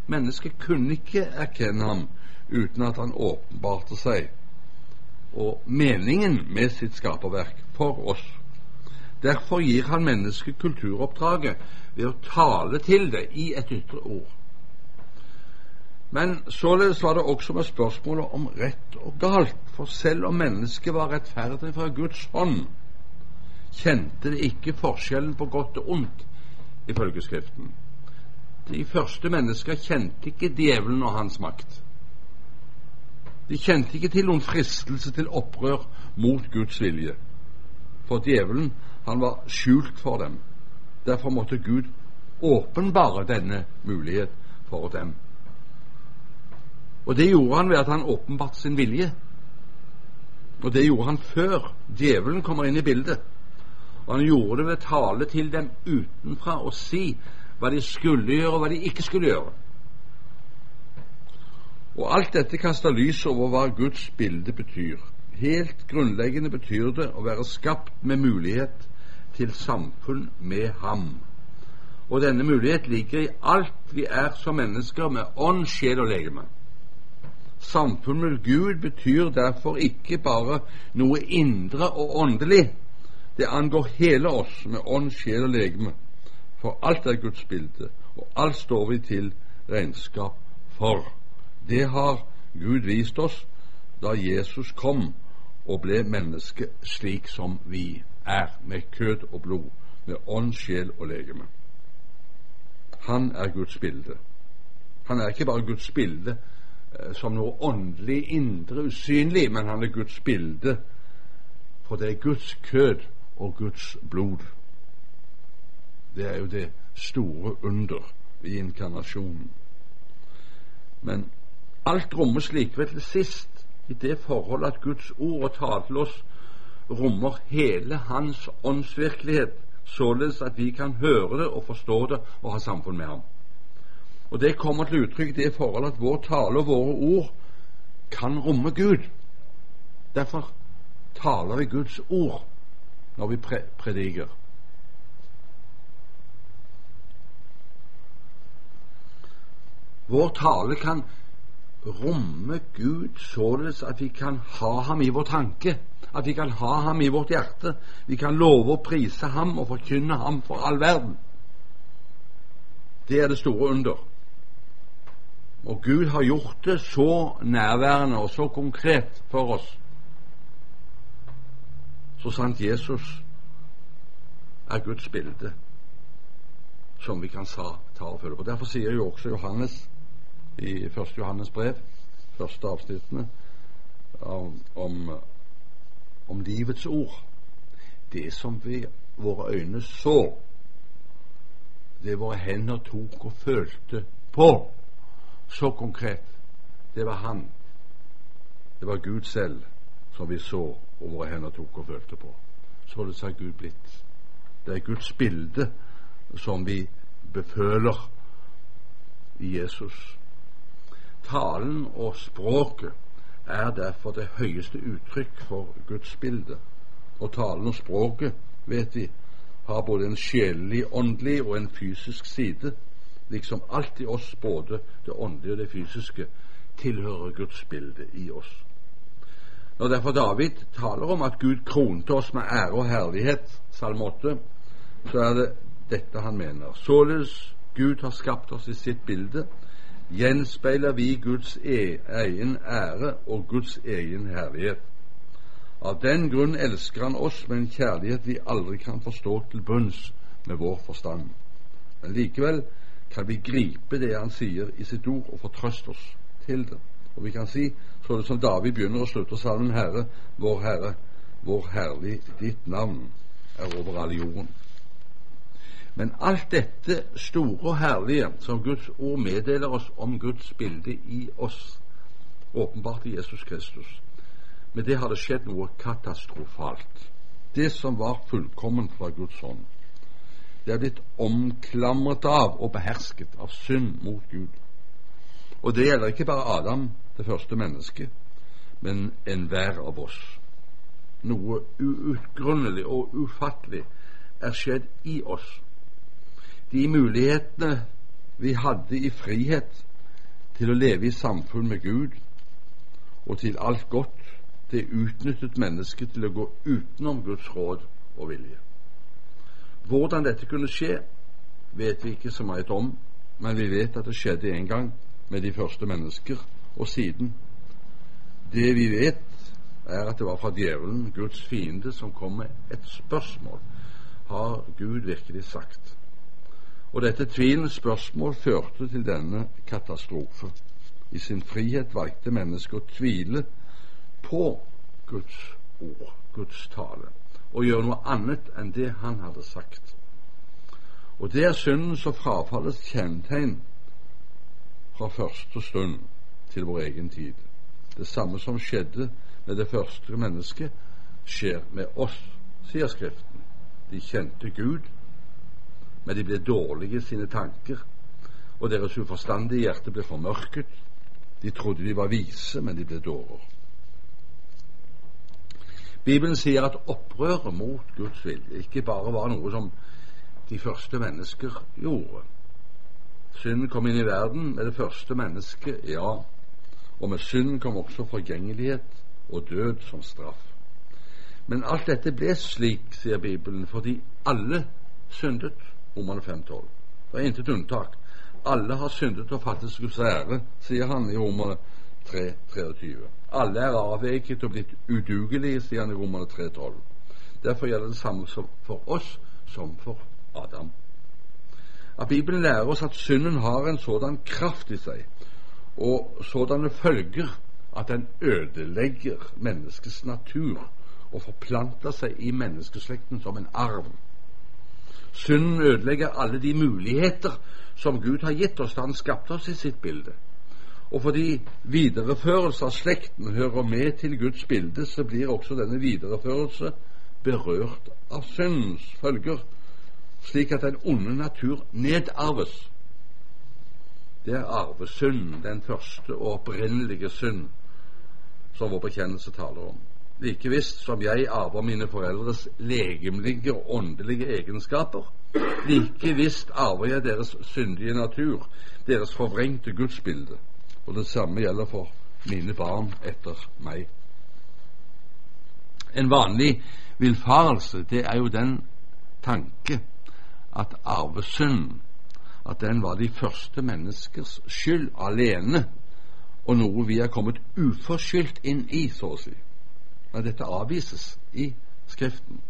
Mennesket kunne ikke erkjenne ham uten at han åpenbarte seg og meningen med sitt skaperverk for oss. Derfor gir han mennesket kulturoppdraget ved å tale til det i et ytre ord. Men således var det også med spørsmålet om rett og galt, for selv om mennesket var rettferdig fra Guds hånd, kjente det ikke forskjellen på godt og ondt, ifølge Skriften. De første mennesker kjente ikke djevelen og hans makt. De kjente ikke til noen fristelse til opprør mot Guds vilje, for djevelen, han var skjult for dem. Derfor måtte Gud åpenbare denne mulighet for dem. Og det gjorde han ved at han åpenbarte sin vilje. Og det gjorde han før djevelen kommer inn i bildet. Og han gjorde det ved å tale til dem utenfra og si hva de skulle gjøre, og hva de ikke skulle gjøre. Og alt dette kaster lys over hva Guds bilde betyr. Helt grunnleggende betyr det å være skapt med mulighet til samfunn med ham. Og denne mulighet ligger i alt vi er som mennesker med ånd, sjel og legeme. Samfunn med Gud betyr derfor ikke bare noe indre og åndelig. Det angår hele oss med ånd, sjel og legeme. For alt er Guds bilde, og alt står vi til regnskap for. Det har Gud vist oss da Jesus kom og ble menneske slik som vi er, med kød og blod, med ånd, sjel og legeme. Han er Guds bilde. Han er ikke bare Guds bilde som noe åndelig, indre, usynlig, men han er Guds bilde, for det er Guds kød og Guds blod. Det er jo det store under i inkarnasjonen. Men alt rommes likevel til sist i det forhold at Guds ord og tale til oss rommer hele Hans åndsvirkelighet, således at vi kan høre det og forstå det og ha samfunn med ham. Og Det kommer til uttrykk det forhold at vår tale og våre ord kan romme Gud. Derfor taler vi Guds ord når vi pre prediker. Vår tale kan romme Gud således at vi kan ha ham i vår tanke, at vi kan ha ham i vårt hjerte. Vi kan love å prise ham og forkynne ham for all verden. Det er det store under. Og Gud har gjort det så nærværende og så konkret for oss. Så sant Jesus er Guds bilde som vi kan ta og følge på. Derfor sier jo også Johannes i 1. Johannes brev, første avsnittene, om, om, livets ord. Det som vi, våre øyne så, det våre hender tok og følte på, så konkret, det var Han. Det var Gud selv som vi så og våre hender tok og følte på. Således har Gud blitt. Det er Guds bilde som vi beføler i Jesus. Talen og språket er derfor det høyeste uttrykk for Guds bilde. Og talen og språket, vet vi, har både en sjelelig, åndelig og en fysisk side. Liksom alt i oss, både det åndelige og det fysiske, tilhører Guds bilde i oss. Når derfor David taler om at Gud kronte oss med ære og herlighet, Salme 8, så er det dette han mener. Således Gud har skapt oss i sitt bilde, gjenspeiler vi Guds e egen ære og Guds egen herlighet. Av den grunn elsker Han oss med en kjærlighet vi aldri kan forstå til bunns med vår forstand. Men likevel kan vi gripe det Han sier i sitt ord, og fortrøste oss til det. Og vi kan si, så det som David begynner og slutter salmen Herre, vår Herre, hvor herlig ditt navn er over all jorden. Men alt dette store og herlige som Guds ord meddeler oss om Guds bilde i oss, åpenbart i Jesus Kristus, med det har det skjedd noe katastrofalt. Det som var fullkomment fra Guds hånd, det er blitt omklamret av og behersket av synd mot Gud. Og det gjelder ikke bare Adam, det første mennesket, men enhver av oss. Noe uutgrunnelig og ufattelig er skjedd i oss de mulighetene vi hadde i frihet til å leve i samfunn med Gud og til alt godt, det utnyttet mennesket til å gå utenom Guds råd og vilje. Hvordan dette kunne skje, vet vi ikke så mye om, men vi vet at det skjedde en gang med de første mennesker, og siden. Det vi vet, er at det var fra djevelen, Guds fiende, som kom med et spørsmål. Har Gud virkelig sagt? Og dette tvilens spørsmål førte til denne katastrofe. I sin frihet valgte mennesket å tvile på Guds ord, Guds tale, og gjøre noe annet enn det han hadde sagt. Og det er syndens og frafallets kjennetegn fra første stund til vår egen tid. Det samme som skjedde med det første mennesket, skjer med oss, sier Skriften. De kjente Gud, men de ble dårlige i sine tanker, og deres uforstandige hjerte ble formørket. De trodde de var vise, men de ble dårer. Bibelen sier at opprøret mot Guds vilje ikke bare var noe som de første mennesker gjorde. Synden kom inn i verden med det første mennesket, ja, og med synden kom også forgjengelighet og død som straff. Men alt dette ble slik, sier Bibelen, fordi alle syndet. Romerne 5,12. Det er intet unntak. Alle har syndet og fattet Guds ære, sier han i Romerne 3, 23. Alle er avveket og blitt udugelige, sier han i Romerne 3, 12. Derfor gjelder det samme for oss som for Adam. At Bibelen lærer oss at synden har en sådan kraft i seg og sådanne følger at den ødelegger menneskets natur og forplanter seg i menneskeslekten som en arv. Synden ødelegger alle de muligheter som Gud har gitt oss da Han skapte oss i sitt bilde. Og fordi videreførelse av slekten hører med til Guds bilde, så blir også denne videreførelse berørt av syndens følger, slik at den onde natur nedarves. Det er arvesynd, den første og opprinnelige synd, som vår bekjennelse taler om. Like visst som jeg arver mine foreldres legemlige og åndelige egenskaper, like visst arver jeg deres syndige natur, deres forvrengte gudsbilde. Og det samme gjelder for mine barn etter meg. En vanlig villfarelse, det er jo den tanke at arvesynd at den var de første menneskers skyld alene, og noe vi er kommet uforskyldt inn i, så å si. Men dette avvises i Skriften.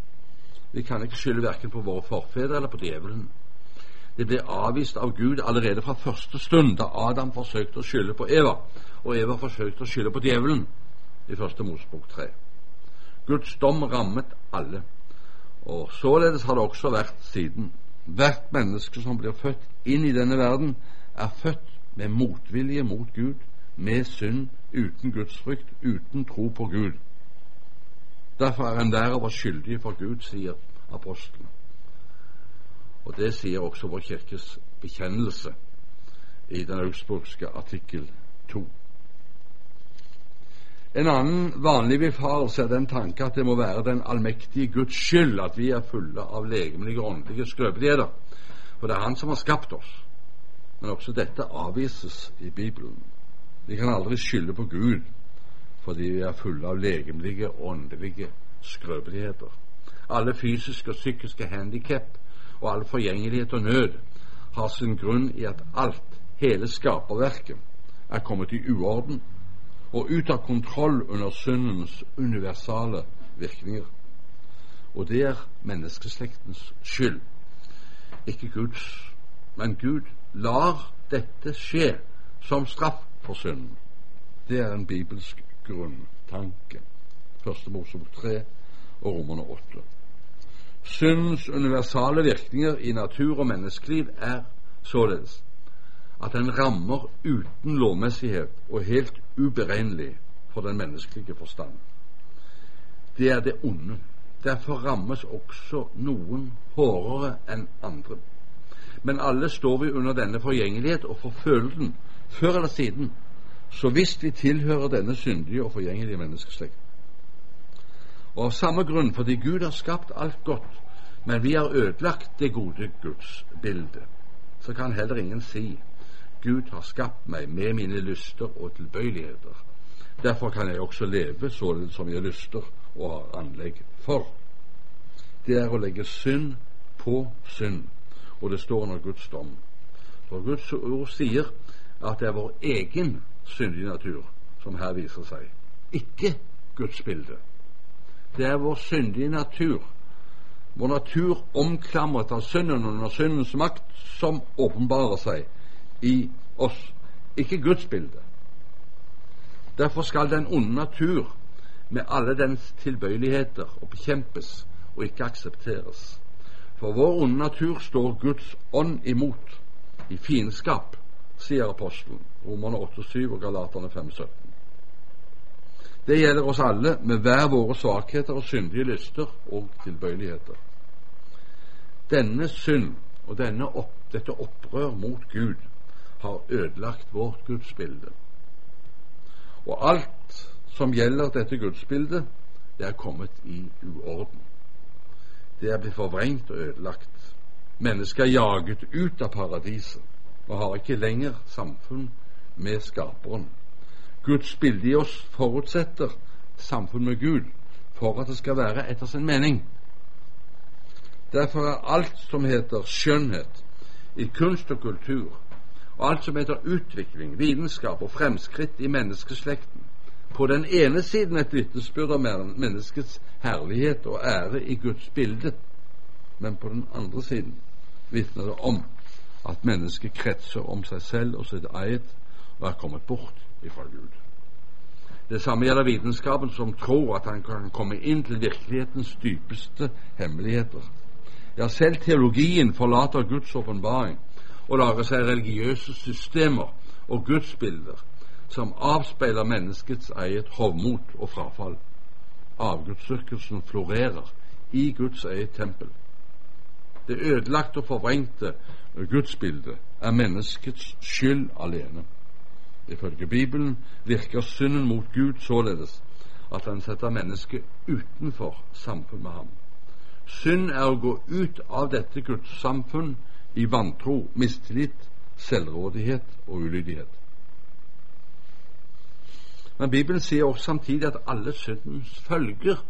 Vi kan ikke skylde verken på våre forfedre eller på djevelen. Det ble avvist av Gud allerede fra første stund da Adam forsøkte å skylde på Eva, og Eva forsøkte å skylde på djevelen i første Mosebok 3. Guds dom rammet alle, og således har det også vært siden. Hvert menneske som blir født inn i denne verden, er født med motvilje mot Gud, med synd, uten gudsfrykt, uten tro på Gud. Derfor er enhver av oss skyldige for Gud, sier apostelen. Og det sier også vår kirkes bekjennelse i den augsburgske artikkel 2. En annen vanlig befarelse er den tanke at det må være den allmektige Guds skyld at vi er fulle av legemlige og åndelige skrøpeligheter. For det er Han som har skapt oss. Men også dette avvises i Bibelen. Vi kan aldri skylde på Gud fordi vi er fulle av legemlige og åndelige skrøpeligheter. Alle fysiske og psykiske handikap og all forgjengelighet og nød har sin grunn i at alt, hele skaperverket, er kommet i uorden og ut av kontroll under syndens universale virkninger. Og det er menneskeslektens skyld, ikke Guds. Men Gud lar dette skje som straff for synden. Det er en bibelsk grunntanke. Første Mosebok 3 og Romerne 8. Syndens universale virkninger i natur og menneskeliv er således at den rammer uten lovmessighet og helt uberegnelig for den menneskelige forstand. Det er det onde. Derfor rammes også noen hårdere enn andre. Men alle står vi under denne forgjengelighet og forføler den før eller siden, så visst vi tilhører denne syndige og forgjengelige menneskeslekt. Og av samme grunn, fordi Gud har skapt alt godt, men vi har ødelagt det gode Guds bilde, så kan heller ingen si Gud har skapt meg med mine lyster og tilbøyeligheter. Derfor kan jeg også leve således som jeg lyster og har anlegg for. Det er å legge synd på synd, og det står under Guds dom. For Guds ord sier at det er vår egen syndige natur som her viser seg, ikke Guds bilde. Det er vår syndige natur, vår natur omklamret av synden under syndens makt, som åpenbarer seg i oss, ikke Guds bilde. Derfor skal den onde natur med alle dens tilbøyeligheter og bekjempes og ikke aksepteres. For vår onde natur står Guds ånd imot, i fiendskap, sier apostelen, Romerne 8,7 og Galaterne 5,17. Det gjelder oss alle med hver våre svakheter og syndige lyster og tilbøyeligheter. Denne synd og denne opp, dette opprør mot Gud har ødelagt vårt gudsbilde. Og alt som gjelder dette gudsbildet, det er kommet i uorden. Det er blitt forvrengt og ødelagt. Mennesket er jaget ut av paradiset og har ikke lenger samfunn med Skaperen. Guds bilde i oss forutsetter samfunn med Gud for at det skal være etter sin mening. Derfor er alt som heter skjønnhet i kunst og kultur, og alt som heter utvikling, vitenskap og fremskritt i menneskeslekten. På den ene siden et vitnesbyrd om menneskets herlighet og ære i Guds bilde, men på den andre siden vitner det om at mennesket kretser om seg selv og sitt eget og er kommet bort ifra Gud. Det samme gjelder vitenskapen, som tror at han kan komme inn til virkelighetens dypeste hemmeligheter. Ja, selv teologien forlater Guds åpenbaring og lager seg religiøse systemer og gudsbilder som avspeiler menneskets eget hovmot og frafall. Avgudsdyrkelsen florerer i Guds eget tempel. Det ødelagte og forvrengte gudsbildet er menneskets skyld alene. Ifølge Bibelen virker synden mot Gud således at han setter mennesket utenfor samfunn med ham. Synd er å gå ut av dette Guds samfunn i vantro, mistillit, selvrådighet og ulydighet. Men Bibelen sier også samtidig at alle syndens følger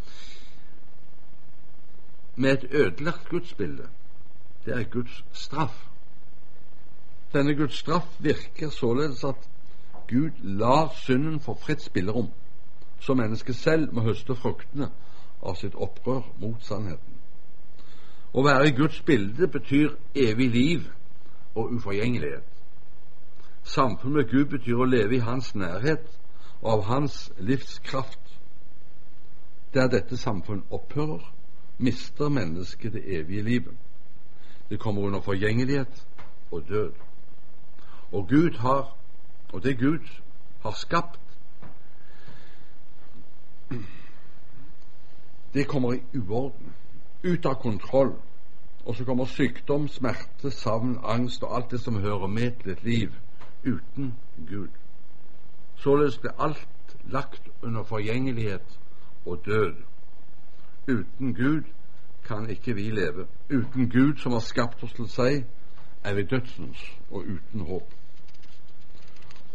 med et ødelagt gudsbilde, det er Guds straff. Denne Guds straff virker således at Gud lar synden få fritt spillerom, så mennesket selv må høste fruktene av sitt opprør mot sannheten. Å være i Guds bilde betyr evig liv og uforgjengelighet. Samfunn med Gud betyr å leve i Hans nærhet og av Hans livskraft. Der dette samfunn opphører, mister mennesket det evige livet. Det kommer under forgjengelighet og død. Og Gud har, og det Gud har skapt, det kommer i uorden, ut av kontroll. Og så kommer sykdom, smerte, savn, angst og alt det som hører med til et liv uten Gud. Således blir alt lagt under forgjengelighet og død. Uten Gud kan ikke vi leve. Uten Gud som har skapt oss til seg, er vi dødsens og uten håp.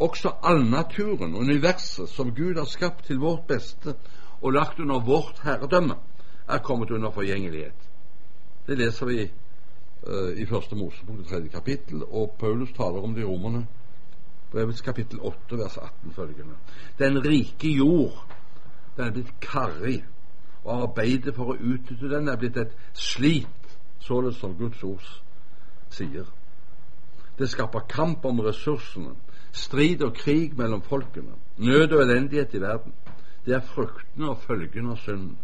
Også allnaturen, universet som Gud har skapt til vårt beste og lagt under vårt herredømme, er kommet under forgjengelighet. Det leser vi uh, i Første Mosebok, det tredje kapittel, og Paulus taler om det i Romerne, brevets kapittel 8, vers 18 følgende. Den rike jord, den er blitt karrig, og arbeidet for å utnytte den er blitt et slit, således som Guds ord sier. Det skaper kamp om ressursene, strid og krig mellom folkene, nød og elendighet i verden. Det er fruktene og følgene av synden.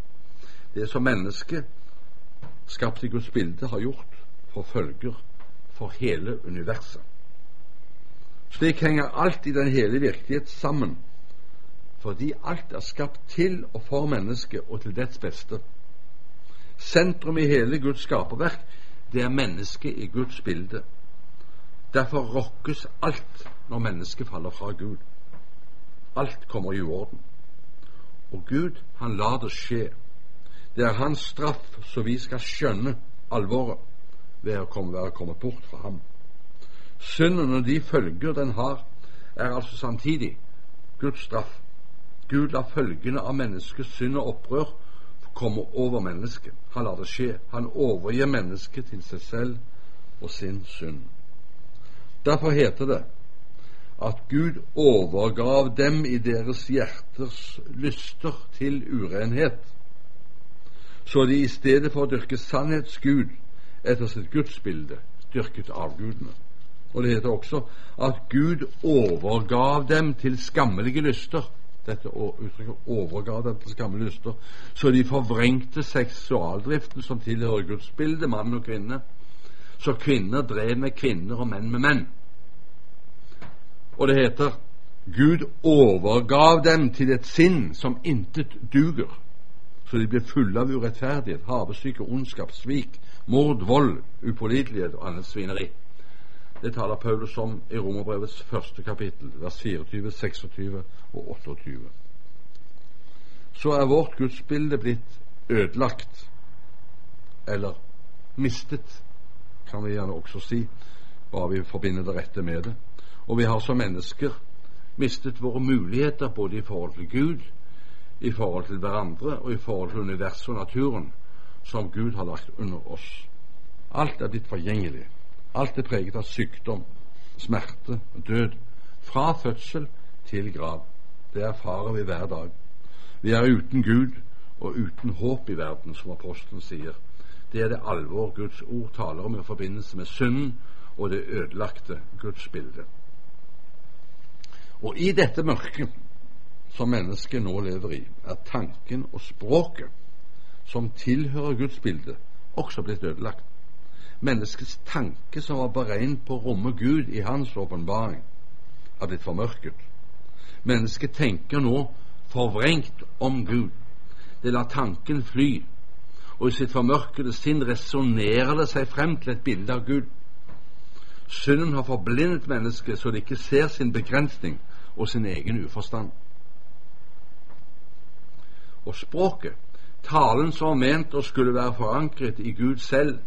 Det som mennesket, skapt i Guds bilde, har gjort, for følger for hele universet. Slik henger alt i den hele virkelighet sammen, fordi alt er skapt til og for mennesket og til dets beste. Sentrum i hele Guds skaperverk, det er mennesket i Guds bilde. Derfor rokkes alt når mennesket faller fra Gud. Alt kommer i uorden. Og Gud, han lar det skje. Det er hans straff, så vi skal skjønne alvoret ved å komme, være kommet bort fra ham. Synden og de følger den har, er altså samtidig Guds straff. Gud lar følgene av menneskets synd og opprør komme over mennesket. Han lar det skje. Han overgir mennesket til seg selv og sin synd. Derfor heter det at Gud overgav dem i deres hjerters lyster til urenhet, så de i stedet for å dyrke sannhetsgud etter sitt gudsbilde dyrket avgudene. Og det heter også at Gud overgav dem til skammelige lyster. Dette uttrykket overgav dem til skammelige lyster, så de forvrengte seksualdriften som tilhører Guds bilde, mann og kvinne. Så kvinner drev med kvinner og menn med menn. Og det heter Gud overgav dem til et sinn som intet duger, så de ble fulle av urettferdighet, havesyke, ondskap, svik, mord, vold, upålitelighet og annet svineri. Det taler Paulus om i Romerbrevets første kapittel, vers 24, 26 og 28. Så er vårt gudsbilde blitt ødelagt, eller mistet, kan vi gjerne også si, bare vi forbinder det rette med det. Og vi har som mennesker mistet våre muligheter både i forhold til Gud, i forhold til hverandre og i forhold til universet og naturen som Gud har lagt under oss. Alt er blitt forgjengelig. Alt er preget av sykdom. smerte, død, fra fødsel til grav. Det erfarer vi hver dag. Vi er uten Gud og uten håp i verden, som apostelen sier. Det er det alvor Guds ord taler om i forbindelse med synden og det ødelagte Guds bilde. Og i dette mørket som mennesket nå lever i, er tanken og språket som tilhører Guds bilde, også blitt ødelagt. Menneskets tanke som var beregnet på å romme Gud i hans åpenbaring, er blitt formørket. Mennesket tenker nå forvrengt om Gud. Det lar tanken fly, og i sitt formørkede sinn resonnerer det seg frem til et bilde av Gud. Synden har forblindet mennesket så det ikke ser sin begrensning og sin egen uforstand. Og språket, talen som var ment å skulle være forankret i Gud selv,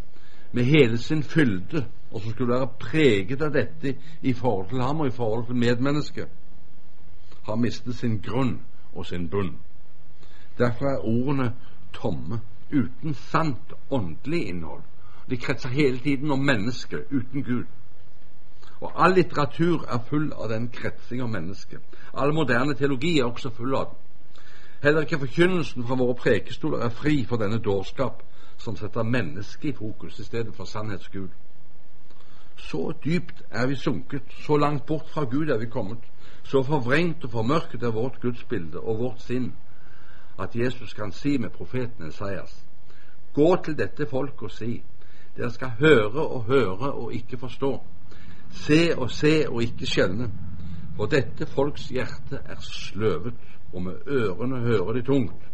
med hele sin fylde, og som skulle være preget av dette i forhold til ham og i forhold til medmennesket, har mistet sin grunn og sin bunn. Derfor er ordene tomme, uten sant åndelig innhold. De kretser hele tiden om mennesket uten Gud. Og all litteratur er full av den kretsing av mennesket. All moderne teologi er også full av den. Heller ikke forkynnelsen fra våre prekestoler er fri for denne dårskap som setter mennesket i fokus i stedet for sannhetsgud. Så dypt er vi sunket, så langt bort fra Gud er vi kommet, så forvrengt og formørket er vårt gudsbilde og vårt sinn, at Jesus kan si med profeten Esaias, gå til dette folk og si, dere skal høre og høre og ikke forstå, se og se og ikke skjelne, for dette folks hjerte er sløvet, og med ørene hører de tungt,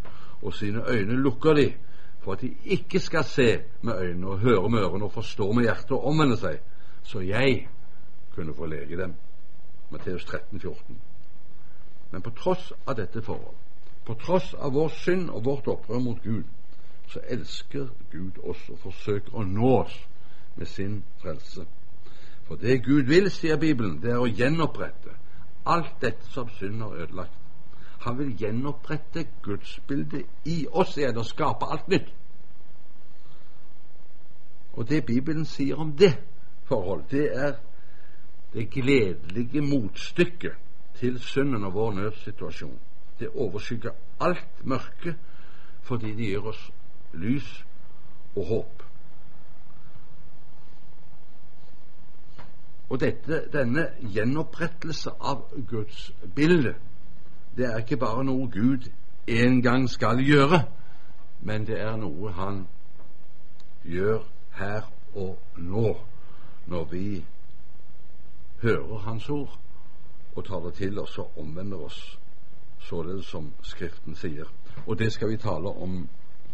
og sine øyne lukker de, for at de ikke skal se med øynene og høre med ørene og forstå med hjertet og omvende seg, så jeg kunne få lege dem. Matteus 13, 14. Men på tross av dette forhold, på tross av vår synd og vårt opprør mot Gud, så elsker Gud oss og forsøker å nå oss med sin frelse. For det Gud vil, sier Bibelen, det er å gjenopprette alt dette som synd har ødelagt. Han vil gjenopprette gudsbildet i oss igjen og skape alt nytt. Og det Bibelen sier om det forhold, det er det gledelige motstykket til synden og vår nødsituasjon. Det overskygger alt mørke fordi det gir oss lys og håp. Og dette, denne gjenopprettelse av Guds bilde, det er ikke bare noe Gud en gang skal gjøre, men det er noe Han gjør her og nå, når vi hører Hans ord og tar det til oss og omvender oss, således som Skriften sier. Og det skal vi tale om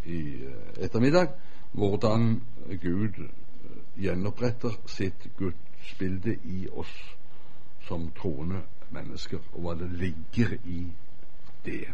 i eh, ettermiddag, hvordan Gud eh, gjenoppretter sitt gudsbilde i oss som troende mennesker, og hva det ligger i det.